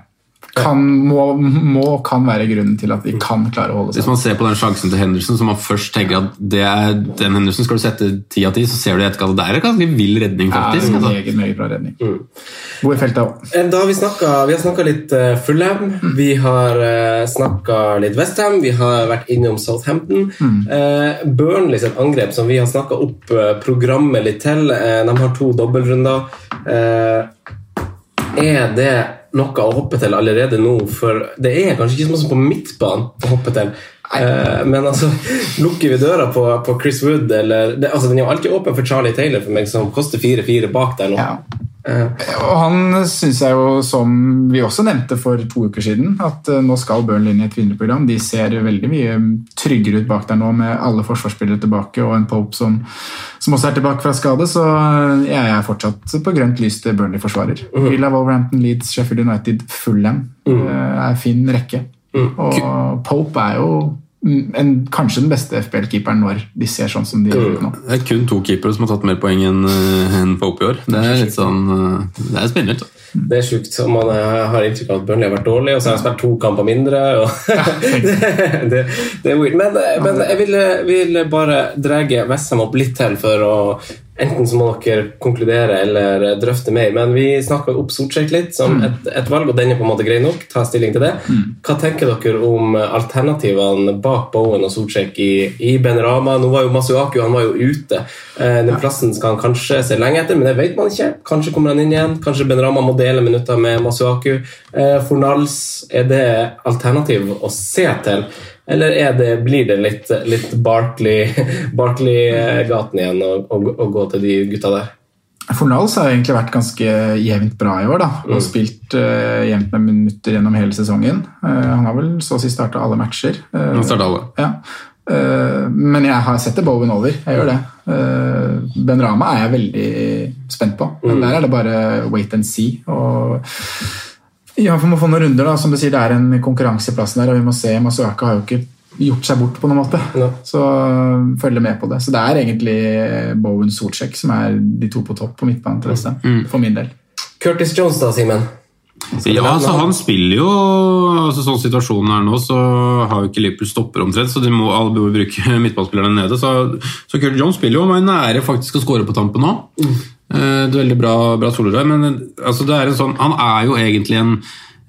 Kan, må, må kan være grunnen til at de kan klare å holde seg. Hvis man ser på den sjansen til Henderson, som man først tenker at det er den Henderson skal du sette ti av ti, så ser du i etterkant at det er en ganske vill redning, Ja, faktisk. en Altså. meget, meget bra redning. Hvor i feltet òg. Eh, Da har vi, snakket, vi har snakka litt uh, Fulham, vi har uh, snakka litt Westham, vi har vært innom Southampton. Eh, Burnley sitt angrep, som vi har snakka opp eh, programmet litt til, eh, de har to dobbeltrunder. Eh, er det noe å hoppe til allerede nå? For det er kanskje ikke så mye på midtbanen å hoppe til. Eh, men altså, lukker vi døra på, på Chris Wood eller det, altså, Den er jo alltid åpen for Charlie Taylor, for meg, som koster 4-4 bak der nå. Ja. Eh, Og han syns jeg jo, som vi også nevnte for to uker siden, at eh, nå skal Burnley inn i et vinnerprogram. De ser veldig mye tryggere ut bak der nå, med alle forsvarsspillere tilbake og en Pope som, som også er tilbake fra skade. Så eh, jeg er fortsatt på grønt lys til Burnley-forsvarer. Villa, Wolverhampton, Leeds, Sheffield United, Fulham eh, er fin rekke. Og Pope er jo mm, en, kanskje den beste FBL-keeperen når de ser sånn som de gjør nå. Det er kun to keepere som har tatt mer poeng enn en Pope i år. Det er litt sånn eh, Det er spennende. Det er sjukt. Man eh, har inntrykk av at Burnley har vært dårlig, og så har han spilt to kamper mindre. Og (laughs) det, (laughs) det, det er weird. Men, eh, men jeg vil, vil bare dra Westham opp litt til for å Enten så må dere konkludere eller drøfte mer, men vi snakka opp Sortsjek litt som et, et valg, og den er på en måte grei nok. Ta stilling til det. Hva tenker dere om alternativene bak Bowen og Sortsjek i, i Benrama? Nå var jo Masuaku han var jo ute. Eh, Den plassen skal han kanskje se lenge etter, men det vet man ikke. Kanskje kommer han inn igjen. Kanskje Benrama må dele minutter med Masuaku. for Fornals, er det alternativ å se til? Eller er det, blir det litt, litt Barkley- Barkley-gaten igjen å, gå til de gutta der? Fornals har egentlig vært ganske jevnt bra i år. da, og spilt uh, jevnt med minutter gjennom hele sesongen. Uh, han har vel så å si starta alle matcher. Uh, Han startet alle. ja. Eh, men jeg har sett det Bowen over. Jeg gjør det. Eh, ben Rama er jeg veldig spent på. Men der er det bare wait and see. og ja, for vi må få noen runder da, som du sier, Det er en konkurranseplass der, og vi må se. Masuaka har jo ikke gjort seg bort på noen måte. Ja. Så følge med på det. Så det er egentlig Bowen Solsjek som er de to på topp på midtbanen til Westham. For min del. Curtis Jones, da, Simen? Ja, altså Han spiller jo altså Sånn situasjonen er nå, så har jo ikke Liverpool stopper omtrent, så de må alle må bruke (laughs) midtballspillerne nede. Så, så Curtis Jones spiller jo, og er nære faktisk å score på tampen nå. Eh, det er veldig bra, bra Solberg, men eh, altså, det er en sånn, han er jo egentlig en,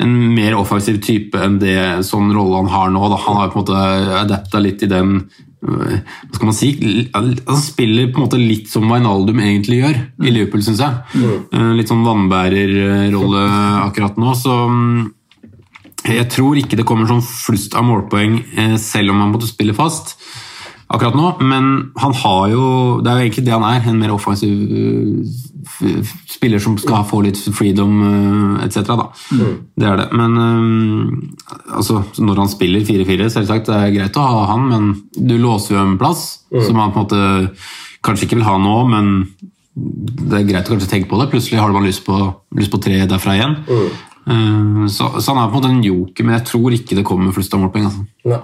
en mer offensiv type enn det sånn rolle han har nå. Da. Han har på en måte adapta litt i den øh, hva skal man si, Han spiller på en måte litt som Wijnaldum egentlig gjør i Liverpool, syns jeg. Eh, Litt sånn vannbærerrolle akkurat nå. så mm, jeg tror ikke det kommer sånn flust av målpoeng eh, selv om han måtte spille fast akkurat nå, men han har jo Det er jo egentlig det han er, en mer offensiv eh, spiller som skal få litt freedom eh, etc. Mm. Det er det. Men eh, altså, når han spiller 4-4, selvsagt, det er greit å ha han, men du låser jo en plass som han på en måte kanskje ikke vil ha nå, men det er greit å kanskje tenke på det. Plutselig har man lyst på, lyst på tre derfra igjen. Eh, Så, så han er på en måte en joker, men jeg tror ikke det kommer flust av målpoeng. Altså. Nei.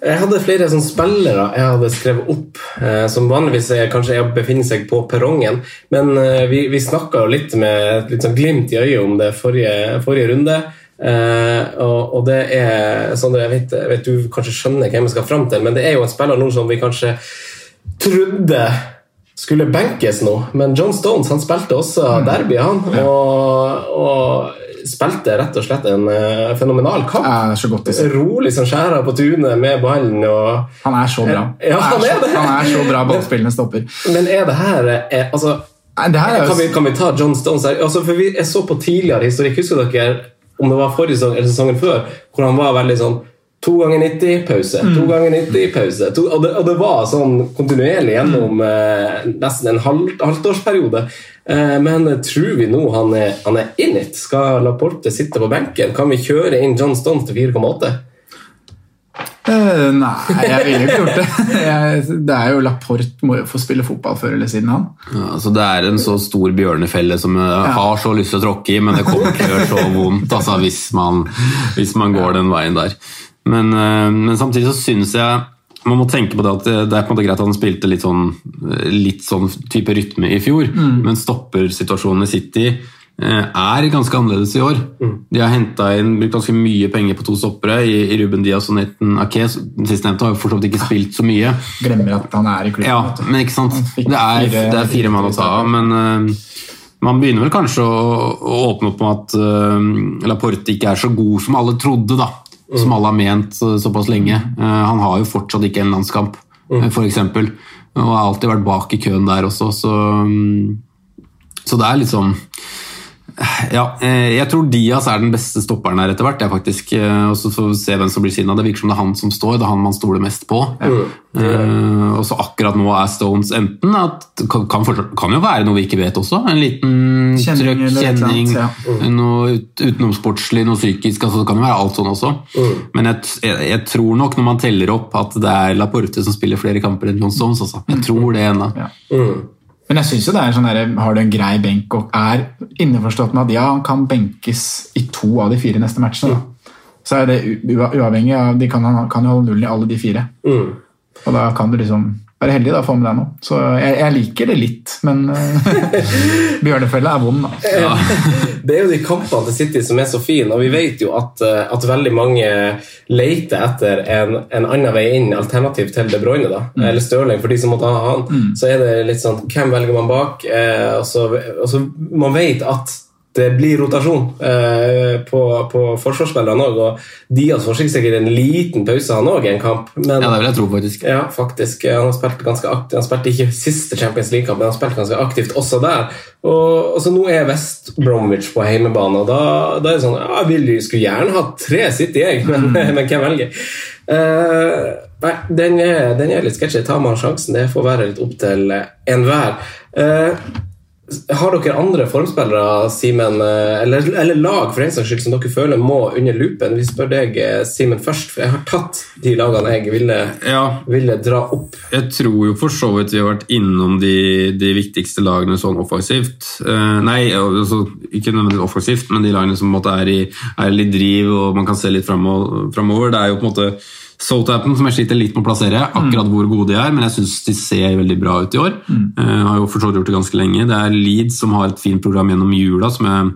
Jeg hadde flere sånne spillere jeg hadde skrevet opp, eh, som vanligvis er, kanskje er, befinner seg på perrongen. Men eh, vi, vi snakka jo litt med et litt sånn glimt i øyet om det forrige, forrige runde. Eh, og, og det er sånn jeg vet, vet du kanskje skjønner hvem vi skal fram til, men det er jo en spiller nå som vi kanskje trodde skulle benkes nå, men John Stones han spilte også derby, han. Og, og spilte rett og slett en uh, fenomenal kamp. Ja, så godt å se. Rolig som skjæra på tunet med ballen. Og, Han er så bra. Ja, han er så, han er så bra ballspillende stopper. men er det her er, altså, Nei, det her er kan, vi, kan vi ta John Stones her? Altså, for vi, jeg så på tidligere historikk, husker dere om det var forrige sesong eller sesongen før, hvor han var veldig sånn To ganger 90, pause. To ganger 90, pause. To, og, det, og det var sånn kontinuerlig gjennom eh, nesten en halv, halvtårsperiode. Eh, men tror vi nå han er, han er in it? Skal Laporte sitte på benken? Kan vi kjøre inn John Stones til 4,8? Eh, Nei, jeg ville ikke gjort det. (laughs) Jeg, det er jo Laporte må jo få spille fotball før eller siden, han. Ja, altså det er en så stor bjørnefelle som jeg har så lyst til å tråkke i, men det kommer til å gjøre så vondt altså, hvis, man, hvis man går den veien der. Men, eh, men samtidig så syns jeg man må tenke på det at det det er på en måte greit at han spilte litt sånn, litt sånn type rytme i fjor, men stoppersituasjonen i City eh, er ganske annerledes i år. De har hentet inn brukt ganske mye penger på to stoppere i, i Ruben Diaz og Nathan Ake. Sistnevnte har jo for så vidt ikke spilt så mye. Glemmer at han er i klubben. Ja, men ikke sant? Det er, fire- det er fire mann å ta av, men uh, man begynner vel kanskje å, å åpne opp med at uh, Laporte ikke er så god som alle trodde, da. Som alle har ment eh, såpass lenge. Eh, han har jo fortsatt ikke en landskamp, uh, for eksempel. Og har alltid vært bak i køen der også, så, mm, så det er litt sånn ja, eh, jeg tror Diaz er den beste stopperen her etter hvert. Jeg faktisk, eh, og så får vi se hvem som blir siden av. Det virker som det er han som står, det er han man stoler mest på. Eh, og så akkurat nå er Stones enten at kan, kan, jo være noe vi ikke vet også. En liten Kjenning trøkk, kjenning, ja. mm. noe ut, utenomsportslig, noe psykisk. Altså, det kan jo være alt sånn også. Men jeg, jeg, jeg tror nok når man teller opp at det er Laporte som spiller flere kamper enn John Stones. Altså. Jeg tror det ennå. Ja. Men jeg synes jo det er sånn der, har du en grei benk og er innforstått med at ja, han kan benkes i to av de fire neste matchene. Da. Så er det uavhengig av De kan, han kan jo holde nullen i alle de fire. Og da kan du liksom være heldig da, å få med deg noe. Så jeg, jeg liker det litt, men (laughs) uh, bjørnefelle er vond, da. (laughs) Det er jo de kampene til City som er så fine, og vi vet jo at, eh, at veldig mange leter etter en, en annen vei inn, alternativ til De Bruyne, da. eller Stirling, for de som måtte ha han. Så er det litt sånn Hvem velger man bak? Eh, og så, og så Man vet at det blir rotasjon eh, på, på forsvarsspillerne òg, og Diaz får sikkert en liten pause, han òg, i en kamp. Men, Ja, det vil jeg tro, faktisk. ja, faktisk. Han har spilt ganske aktivt. Han spilte ikke siste Champions League-kamp, men han spilt ganske aktivt også der. Og, og så Nå er West Bromwich på hjemmebane, og da, da er det sånn ja, Jeg vil, skulle gjerne hatt tre City, jeg, men, men hvem velger? Eh, nei, den er, den er litt sketsjy. Tar man sjansen? Det får være litt opp til eh, enhver. Uh, har dere andre formspillere, Simen, eh, eller, eller lag for den saks skyld, som dere føler må under lupen? Vi spør deg, eh, Simen, først, for jeg har tatt de lagene jeg ville, Ja, ville dra opp. Jeg tror jo for så vidt vi har vært innom de, de viktigste lagene sånn offensivt. Uh, nei, altså, ikke nødvendigvis offensivt, men de lagene som på en måte er i, er litt driv og man kan se litt framover. Det er jo på en måte Southampton, som jeg sliter litt med å plassere, akkurat hvor gode de er, men jeg syns de ser veldig bra ut i år. Eh, har jo for så vidt gjort det ganske lenge. Det er Leeds som har et fint program gjennom jula, som jeg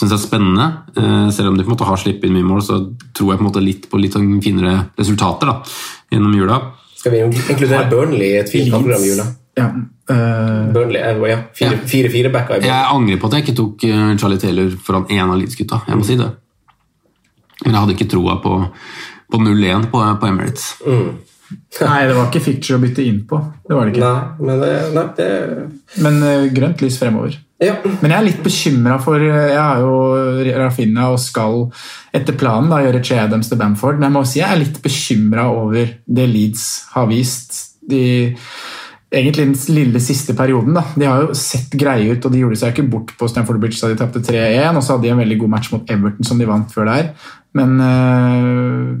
syns er spennende. Uh, selv om de på en måte har sluppet inn mye mål, så tror jeg på en måte litt på litt sånn finere resultater da, gjennom jula. Skal vi inkludere Burnley i et fint kampprogram i jula? Ja. Uh, Burnley, ja, fire- Fire-fire-backa i Jeg angrer på at jeg ikke tok Charlie Taylor foran én av Leeds-gutta. Jeg må si det. Men jeg hadde ikke troa på, på 0-1 på, på Emirates. (laughs) nei, det var ikke ficture å bytte inn på. Det var det ikke. Nei, men det, nei, det Men uh, grønt lys fremover. Ja. Men jeg er litt bekymra for eh, Jeg har jo Rafinha og skal etter planen da gjøre Che Adams til Bamford. Men jeg må si jeg er litt bekymra over det Leeds har vist. De, egentlig den lille siste perioden. da. De har jo sett greie ut, og de gjorde seg ikke bort på Stamford Bridge da de tapte 3-1. Og så hadde de en veldig god match mot Everton som de vant før der. Men eh,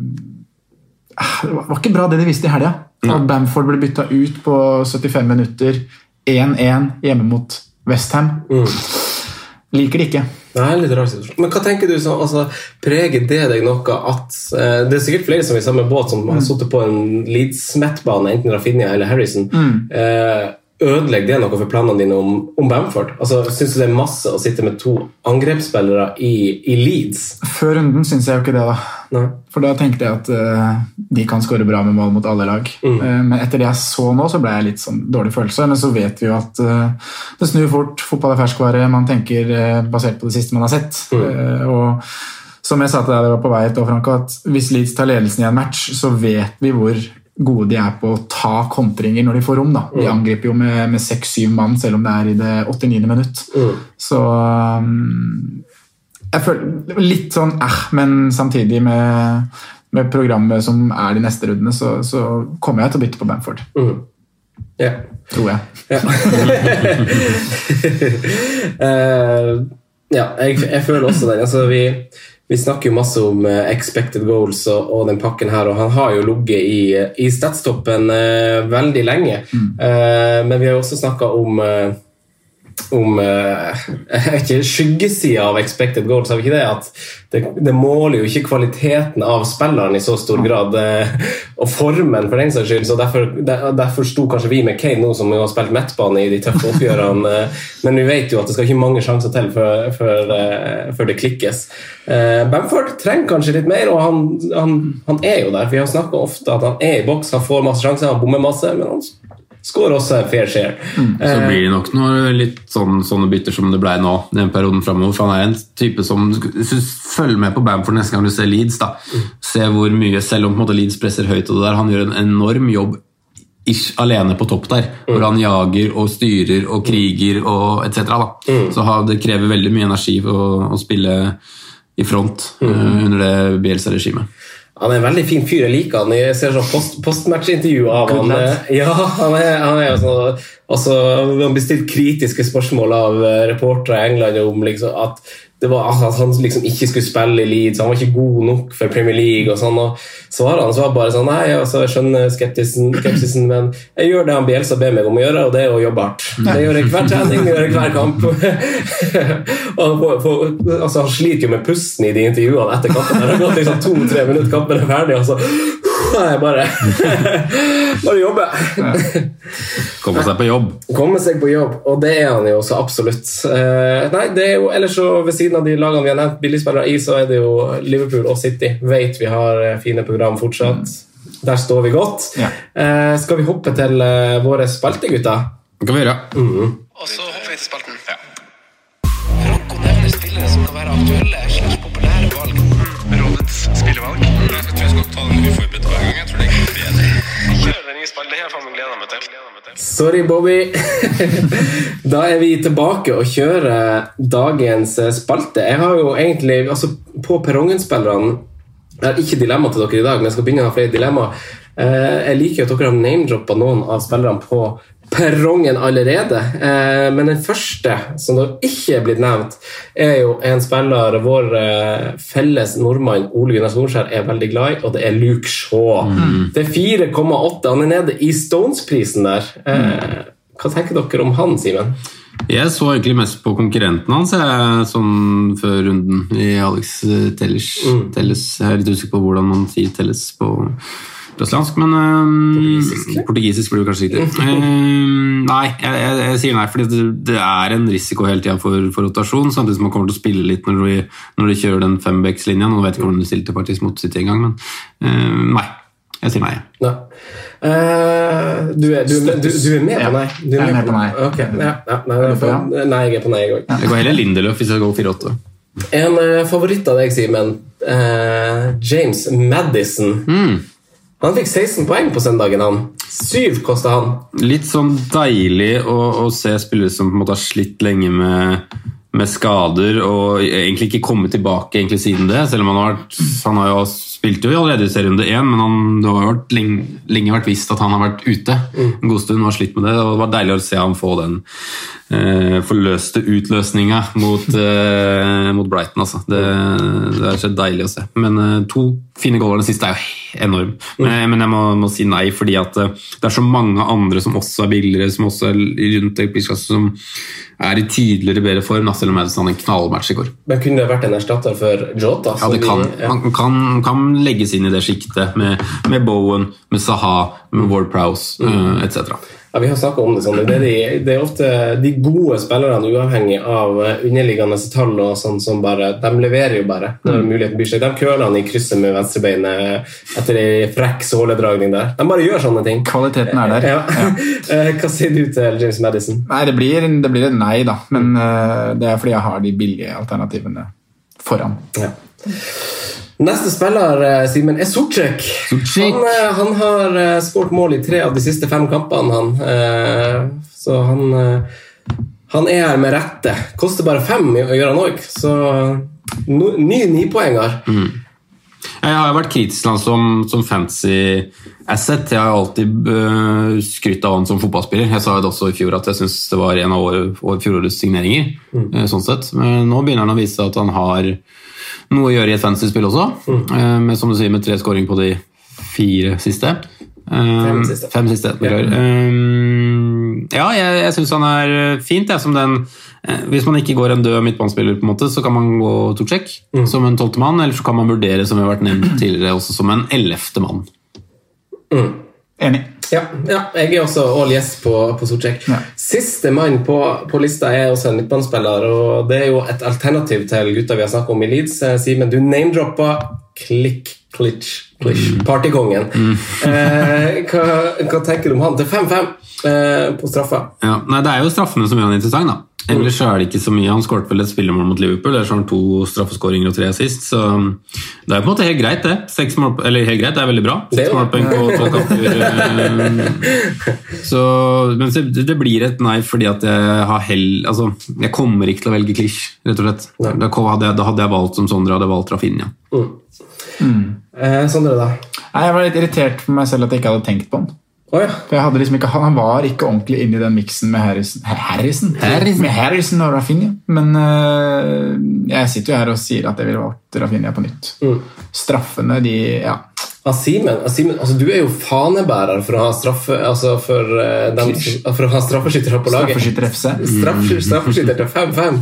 det var ikke bra det de viste i helga. At Bamford ble bytta ut på 75 minutter. 1-1 hjemme mot Westham. Liker det ikke. Nei, litt rar situasjon. Men hva tenker du så, altså, Preger det deg noe at eh, Det er sikkert flere som er i samme båt, som har sittet på en Leeds-Met-bane, enten Rafinha eller Harrison. Eh, ødelegger det noe for planene dine om, om Bamford? Altså, Syns du det er masse å sitte med to angrepsspillere i, i Leeds? Før runden syns jeg jo ikke det, da. Nei. For da tenkte jeg at uh, de kan skåre bra med mål mot alle lag. Eh, men etter det jeg så nå, så ble jeg litt sånn dårlig følelse. Men så vet vi jo at uh, det snur fort. Fotball er ferskvare. Man tenker basert på det siste man har sett. Eh, og som jeg sa til deg det var på vei hit, Franco, at hvis Leeds tar ledelsen i en match, så vet vi hvor gode de er på å ta kontringer når de får rom. da. De angriper jo med, seks-syv mann, selv om det er i det 89. minutt. Så um, jeg føler litt sånn eh, men samtidig med, med programmet som er de neste rundene, så, så kommer jeg til å bytte på Bamford. Ja. Tror jeg. uh, (laughs) ja, jeg, jeg føler også den. Altså, vi, vi snakker jo masse om uh, expected goals og, og den pakken her, og han har jo ligget i, i statstoppen uh, veldig lenge. Eh, men vi har jo også snakka om om eh, (laughs) ikke, skyggesida av expected goals. Har vi ikke det? At det, det måler jo ikke kvaliteten av spilleren i så stor grad, eh, og formen for den saks skyld. så Derfor, der, derfor sto kanskje vi med Kane nå, som har spilt midtbane i de tøffe oppgjørene. eh, men vi vet jo at det skal ikke mange sjanser til før, før, før det klikkes. Bamford trenger kanskje litt mer, og han, han, han er jo der. Vi har snakka ofte at han er i boks, han får masse sjanser, han bommer masse, men han skårer også fair share. Så blir det nok noe litt sånn, sånne bytter som det ble nå, den perioden fremover. For han er en type som Følg med på Bamford neste gang du ser Leeds, da. Se hvor mye, selv om på en måte, Leeds presser høyt, og det der, han gjør en enorm jobb ish alene på topp der. Hvor han jager og styrer og kriger og etc. Mm. Så det krever veldig mye energi å, å spille i front eh, under det Bielsa-regimet. Han er en veldig fin fyr. Jeg liker han. Jeg ser sånn post, postmatch-intervju av han. Ja, han er, han er sånn altså, Han blir stilt kritiske spørsmål av eh, reportere i England om liksom, at det var at han liksom ikke skulle spille i Leeds, han var ikke god nok for Premier League. og sånn, og Svaret hans var bare sånn Nei, altså, jeg skjønner skeptisen, skeptisen, men jeg gjør det han Bielsa ber meg om å gjøre, og det er å jobbe hardt. Det gjør jeg hver trening, det gjør jeg hver kamp. (laughs) han, får, får, altså, han sliter jo med pusten i de intervjuene etter kampen. Det har gått liksom to-tre minutter, kampen er ferdig, og så jeg bare (laughs) Bare jobbe. Komme seg på jobb. Komme seg på jobb, og det er han jo så absolutt. Eh, nei, det er jo ellers så Ved siden av de lagene vi har nevnt billigspillere i, så er det jo Liverpool og City. Vet vi har eh, fine program fortsatt. Der står vi godt. Ja. Eh, skal vi hoppe til våre spaltegutter? Det kan vi gjøre. Og så hopper vi til spalten. Franco nevner spillere som kan være aktuelle slags populære valg. Rådets spillevalg. Jeg tror jeg skal ta den i hver gang. Jeg tror det. Det jeg faen meg gleda meg til. Sorry, Bobby. (laughs) da er vi tilbake og kjører dagens eh, spalte. Jeg har jo egentlig altså På perrongen-spillerne Jeg har ikke dilemma til dere i dag, men jeg skal begynne å ha flere dilemmaer. Eh, Jeg liker at dere har name-droppa noen av spillerne på perrongen allerede. Eh, Men den første, som da ikke er blitt nevnt, er jo en spiller vår eh, felles nordmann Ole Gunnar Solskjær er veldig glad i, og det er Luke Shaw. Det er 4,8. Han er nede i Stones-prisen der. Eh, Hva tenker dere om han, Simen? Jeg så egentlig mest på konkurrenten hans jeg, sånn før runden i Alex Telles. Mm. Telles. Jeg er litt usikker på hvordan man sier Telles på brasiliansk, men eh, Portugisisk blir det kanskje riktig. (laughs) Eh, nei, jeg, jeg, jeg sier nei, fordi det, det er en risiko hele tida for, for rotasjon, samtidig som man kommer til å spille litt når de, når de kjører den fembackslinja. Nå vet jeg ikke hvordan de stilte faktisk mot City engang, men eh, nei. Jeg sier nei. Nei. Uh, du, er, du, du, du er med på nei? Du Jeg er med på nei. Okay. ja, ja, nei, på nei, jeg er på nei, jeg òg. Jeg går heller Lindeløf hvis jeg går 4-8. En eh, favoritt av deg, Simen. Uh, James Madison. Mm. Han fikk 16 poeng på søndagen. han. Syv kosta han. Litt sånn deilig å, å se spillere som på en måte har slitt lenge med, med skader og egentlig ikke kommet tilbake egentlig siden det. Selv om han har vært Han har jo spilte jo allerede i serierunde én, men han, det har vært lenge, lenge vært visst at han har vært ute en god stund og har slitt med det. og Det var deilig å se han få den eh, forløste utløsninga mot, (laughs) eh, mot Brighton. Altså. Det, det er så deilig å se. Men eh, to fine goaler. Den siste er jo enorm. Men, men jeg må, må si nei, fordi at eh, det er så mange andre som også er billigere, som også er rundt i som er i tydeligere bedre form, selv om Madison hadde en knallmatch i går. Men kunne det vært en erstatter for Jota? Ja, det kan, vi- ja. man kan, kan legges inn i det sjiktet med, med Bowen, med Saha, med Ward Prowse mm. etc. Ja, Vi har snakka om det. sånn. Det er, de, det er ofte de gode spillerne, uavhengig av eh, underliggende tall, og sånn som bare, de leverer jo bare når Mm. muligheten byr seg. De han i krysset med venstrebeinet etter ei frekk såledragning der. De bare gjør sånne ting. Kvaliteten er der. Ja. Ja. (laughs) Hva sier du til James Madison? Nei, det blir, det blir et nei, da. Men eh, det er fordi jeg har de billige alternativene foran. Ja. Neste spiller, eh, Simen, er Sortsjek. Han, eh, han har eh, skåret mål i tre av de siste fem kampene, han. Så han, han er her med rette. Koster bare fem å gjøre han òg, så no, ny nipoenger. Jeg har vært kritisk til han som, som fancy asset. Jeg har alltid uh, skrytt av han som fotballspiller. Jeg sa det også i fjor at jeg syns det var en av år, år fjorårets signeringer. eh, sånn sett. Men nå begynner han å vise at han har noe å gjøre i et fancy spill også. eh, med, som du sier, med tre skåring på de fire siste. Eh, Fem siste. Fem siste, ja. Eh, ja, jeg, jeg syns han er fint. Jeg, som den, hvis man ikke går en død midtbanespiller, på en måte, så kan man gå Torcek som en tolvte mann, eller så kan man vurdere, som vi har vært nevnt (clears throat) tidligere, også som en ellevte mann. Enig. Ja, ja, jeg er også all yes på, på Socek. Ja. Siste mann på, på lista er også en midtbanespiller, og det er jo et alternativ til gutta vi har snakket om i Leeds. Eh, Simen, du name-droppa Klikk, Klitsch Klitsch, mm. partykongen. Eh, hva, hva tenker du om han til 5-5 eh, på straffa? Ja, nei, Det er jo straffene som gjør han interessant. da. Ellers så er det ikke så mye. Han skåret vel et spillemål mot Liverpool, ellers har han to straffeskåringer og tre assist. Så det er på en måte helt greit, det. Seks mål, eller helt greit, det er veldig bra. Seks målpoeng på tolv kamper. eh, (laughs) Så, men det, blir et nei fordi at jeg har hell Altså, jeg kommer ikke til å velge klisj, rett og slett. Da hadde, jeg, da hadde jeg valgt som Sondre hadde valgt Rafinha. Eh, Sondre, da? Jeg var litt irritert på meg selv at jeg ikke hadde tenkt på han. Å ja. For jeg hadde liksom ikke, Han var ikke ordentlig inne i den miksen med Harrison. Harrison? Harrison. Med Harrison og Rafinha. Men uh, jeg sitter jo her og sier at jeg ville valgt Rafinha på nytt. Mm. Straffene, de Ja. Asimen, Simen, ah, altså, du er jo fanebærer for å ha straffe altså for, uh, dem, for å ha straffeskyttere på laget. Straffeskytter FC. Straff- Straffeskytter til 5-5.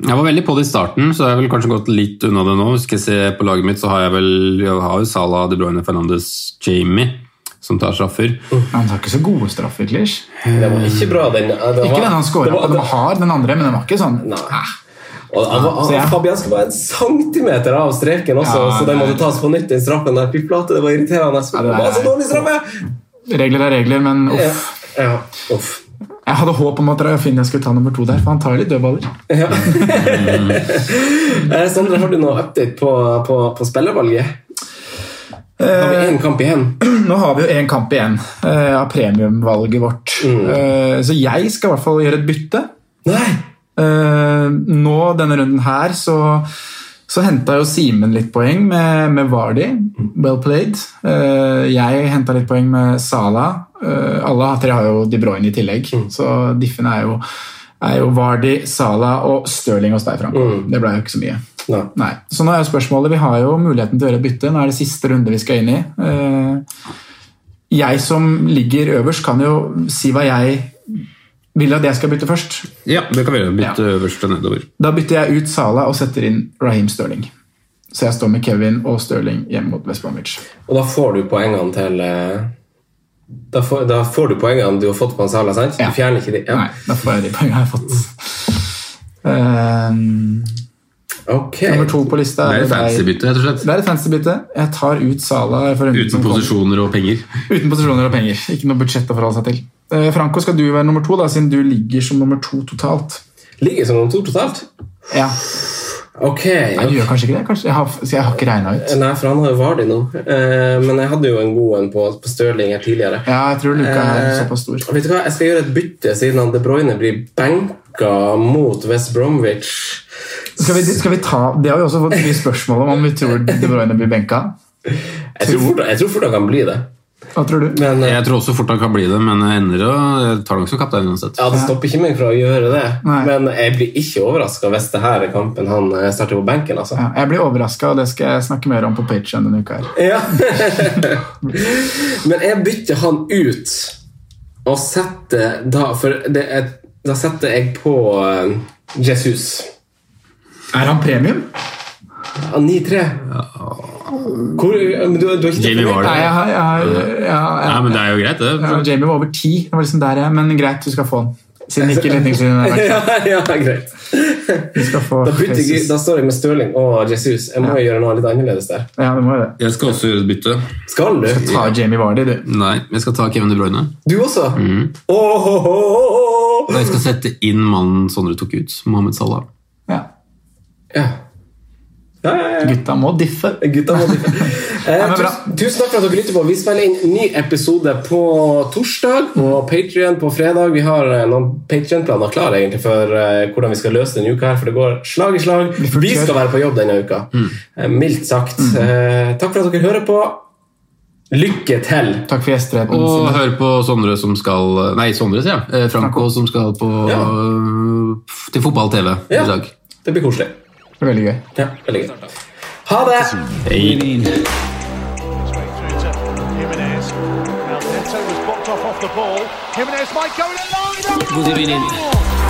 Jeg var veldig på det i starten, så jeg har vel kanskje gått litt unna det nå. Skal jeg se på laget mitt, så har jeg vel jeg har jo Salah, De Bruyne, Fernandes, Jamie som tar straffer. Han tar ikke så gode straffer, Klish. Det var ikke bra, den. det Ikke den han skåra på. Den var hard, den andre, men den var ikke sånn Nei. Og han han, Fabian skal være en centimeter av streken også, Ja, så den måtte tas på nytt. den straffen der. Fy flate, det var irriterende. Ja, det er- var så dårlig straffe! Regler er regler, men uff. Ja, ja, uff. Jeg hadde håp om at Rafinha skulle ta nummer to der, for han tar litt dødballer. Ja. (laughs) Eh, Sondre, har du noe update på, på, på spillervalget? Har vi én kamp igjen? (clears throat) Nå har vi jo én kamp igjen eh, av premiumvalget vårt. Eh, så jeg skal i hvert fall gjøre et bytte. Nei! Eh, nå, denne runden her, så, så henta jo Simen litt poeng med, med Vardy. Well played. Eh, jeg henta litt poeng med Sala. Eh, alle tre har jo De Bruyne i tillegg, så diffene er jo, er jo Vardy, Sala og Stirling hos deg, Frank. Det ble jo ikke så mye. Nei. Nei. Så nå er spørsmålet, Vi har jo muligheten til å gjøre et bytte. Nå er det siste runde vi skal inn i. Eh, jeg som ligger øverst, kan jo si hva jeg vil at jeg skal bytte først. Ja, det kan vi gjøre. Bytte øverst og nedover. Da bytter jeg ut Sala og setter inn Raheem Sterling. Så jeg står med Kevin og Stirling hjemme mot West Bromwich. Og da får du poengene til eh, da får, da får du poengene du har fått på Sala, sant? Ja. Du fjerner ikke de? Ja. Nei, da får jeg de poengene jeg har fått. Ehm, Ok. nummer to på lista Det er et fancy-bytte, rett og slett. Det er et fancy-bytte. Jeg tar ut Sala Uten posisjoner og penger. (laughs) Uten posisjoner og penger. Ikke noe budsjett å forholde seg til. Eh, Franco, skal du være nummer to, da, siden du ligger som nummer to totalt? Ligger som nummer to totalt? Ja. Ok. Nei, du gjør kanskje ikke det? Kanskje? Jeg har, jeg har ikke regna ut. Nei, for han har jo Vardi nå. Eh, men jeg hadde jo en god en på, på Stirling her tidligere. Ja, jeg tror luka er Eh, såpass stor. Vet du hva, Jeg skal gjøre et bytte, siden han De Bruyne blir benka mot West Bromwich. Skal vi, skal vi ta, Det har vi også fått mye spørsmål om, om vi tror De Bruyne blir benka. Jeg tror fort, jeg tror fort han kan bli det. Hva tror du? Men eh, Jeg tror også fort han kan bli det, men jeg ender og jeg tar nok som kaptein uansett. ja, det stopper ikke meg fra å gjøre det. Nei. Men jeg blir ikke overraska hvis det her er kampen han eh, starter på benken. altså. Ja, jeg blir overraska, og det skal jeg snakke mer om på Patreon denne uka. her. Ja. (laughs) Men jeg bytter han ut og setter da For det er, da setter jeg på eh, Jesus. Er han premium? Ja, 9-3. Hvor, men du, du har ikke Jamie Vardy. Nei, jeg har, jeg har, ja, Ja, men det er jo greit, det. ja, Jamie var over ti. Det var liksom der, jeg- men greit, du skal få den. Siden ikke (laughs) retningslinjene er ja, verdt ja, greit. Du skal få Da, bytter jeg, da står jeg med Stirling og Jesus. Jeg må jo gjøre noe litt annerledes der. Ja, du må jo det. Jeg skal også gjøre et bytte. Skal du? Ta Jamie Vardy, du. Nei, jeg skal ta Kevin De Bruyne. Du også? Mm. Åh, åh, åh, åh. Og jeg skal sette inn mannen Sondre tok ut, Mohammed Salah. Ja. Ja. Ja, ja, ja. Gutta må diffe. Gutta må diffe. (laughs) Eh, tusen, tusen takk for at dere lytter på. Vi spiller inn ny episode på torsdag på Patreon på fredag. Vi har eh, noen Patreon-planer klare egentlig for eh, hvordan vi skal løse denne uka, her, for det går slag i slag. Vi skal være på jobb denne uka. Eh, mildt sagt. Eh, takk for at dere hører på. Lykke til! Takk for gjesteretten. Og hør på Sondre som skal Nei, Sondre, sier jeg. Eh, Franco som skal på, Ja. til fotball-TV Ja. i dag. Det blir koselig. Det veldig gøy. Ja, veldig gøy. Ha det! Hei. Straight through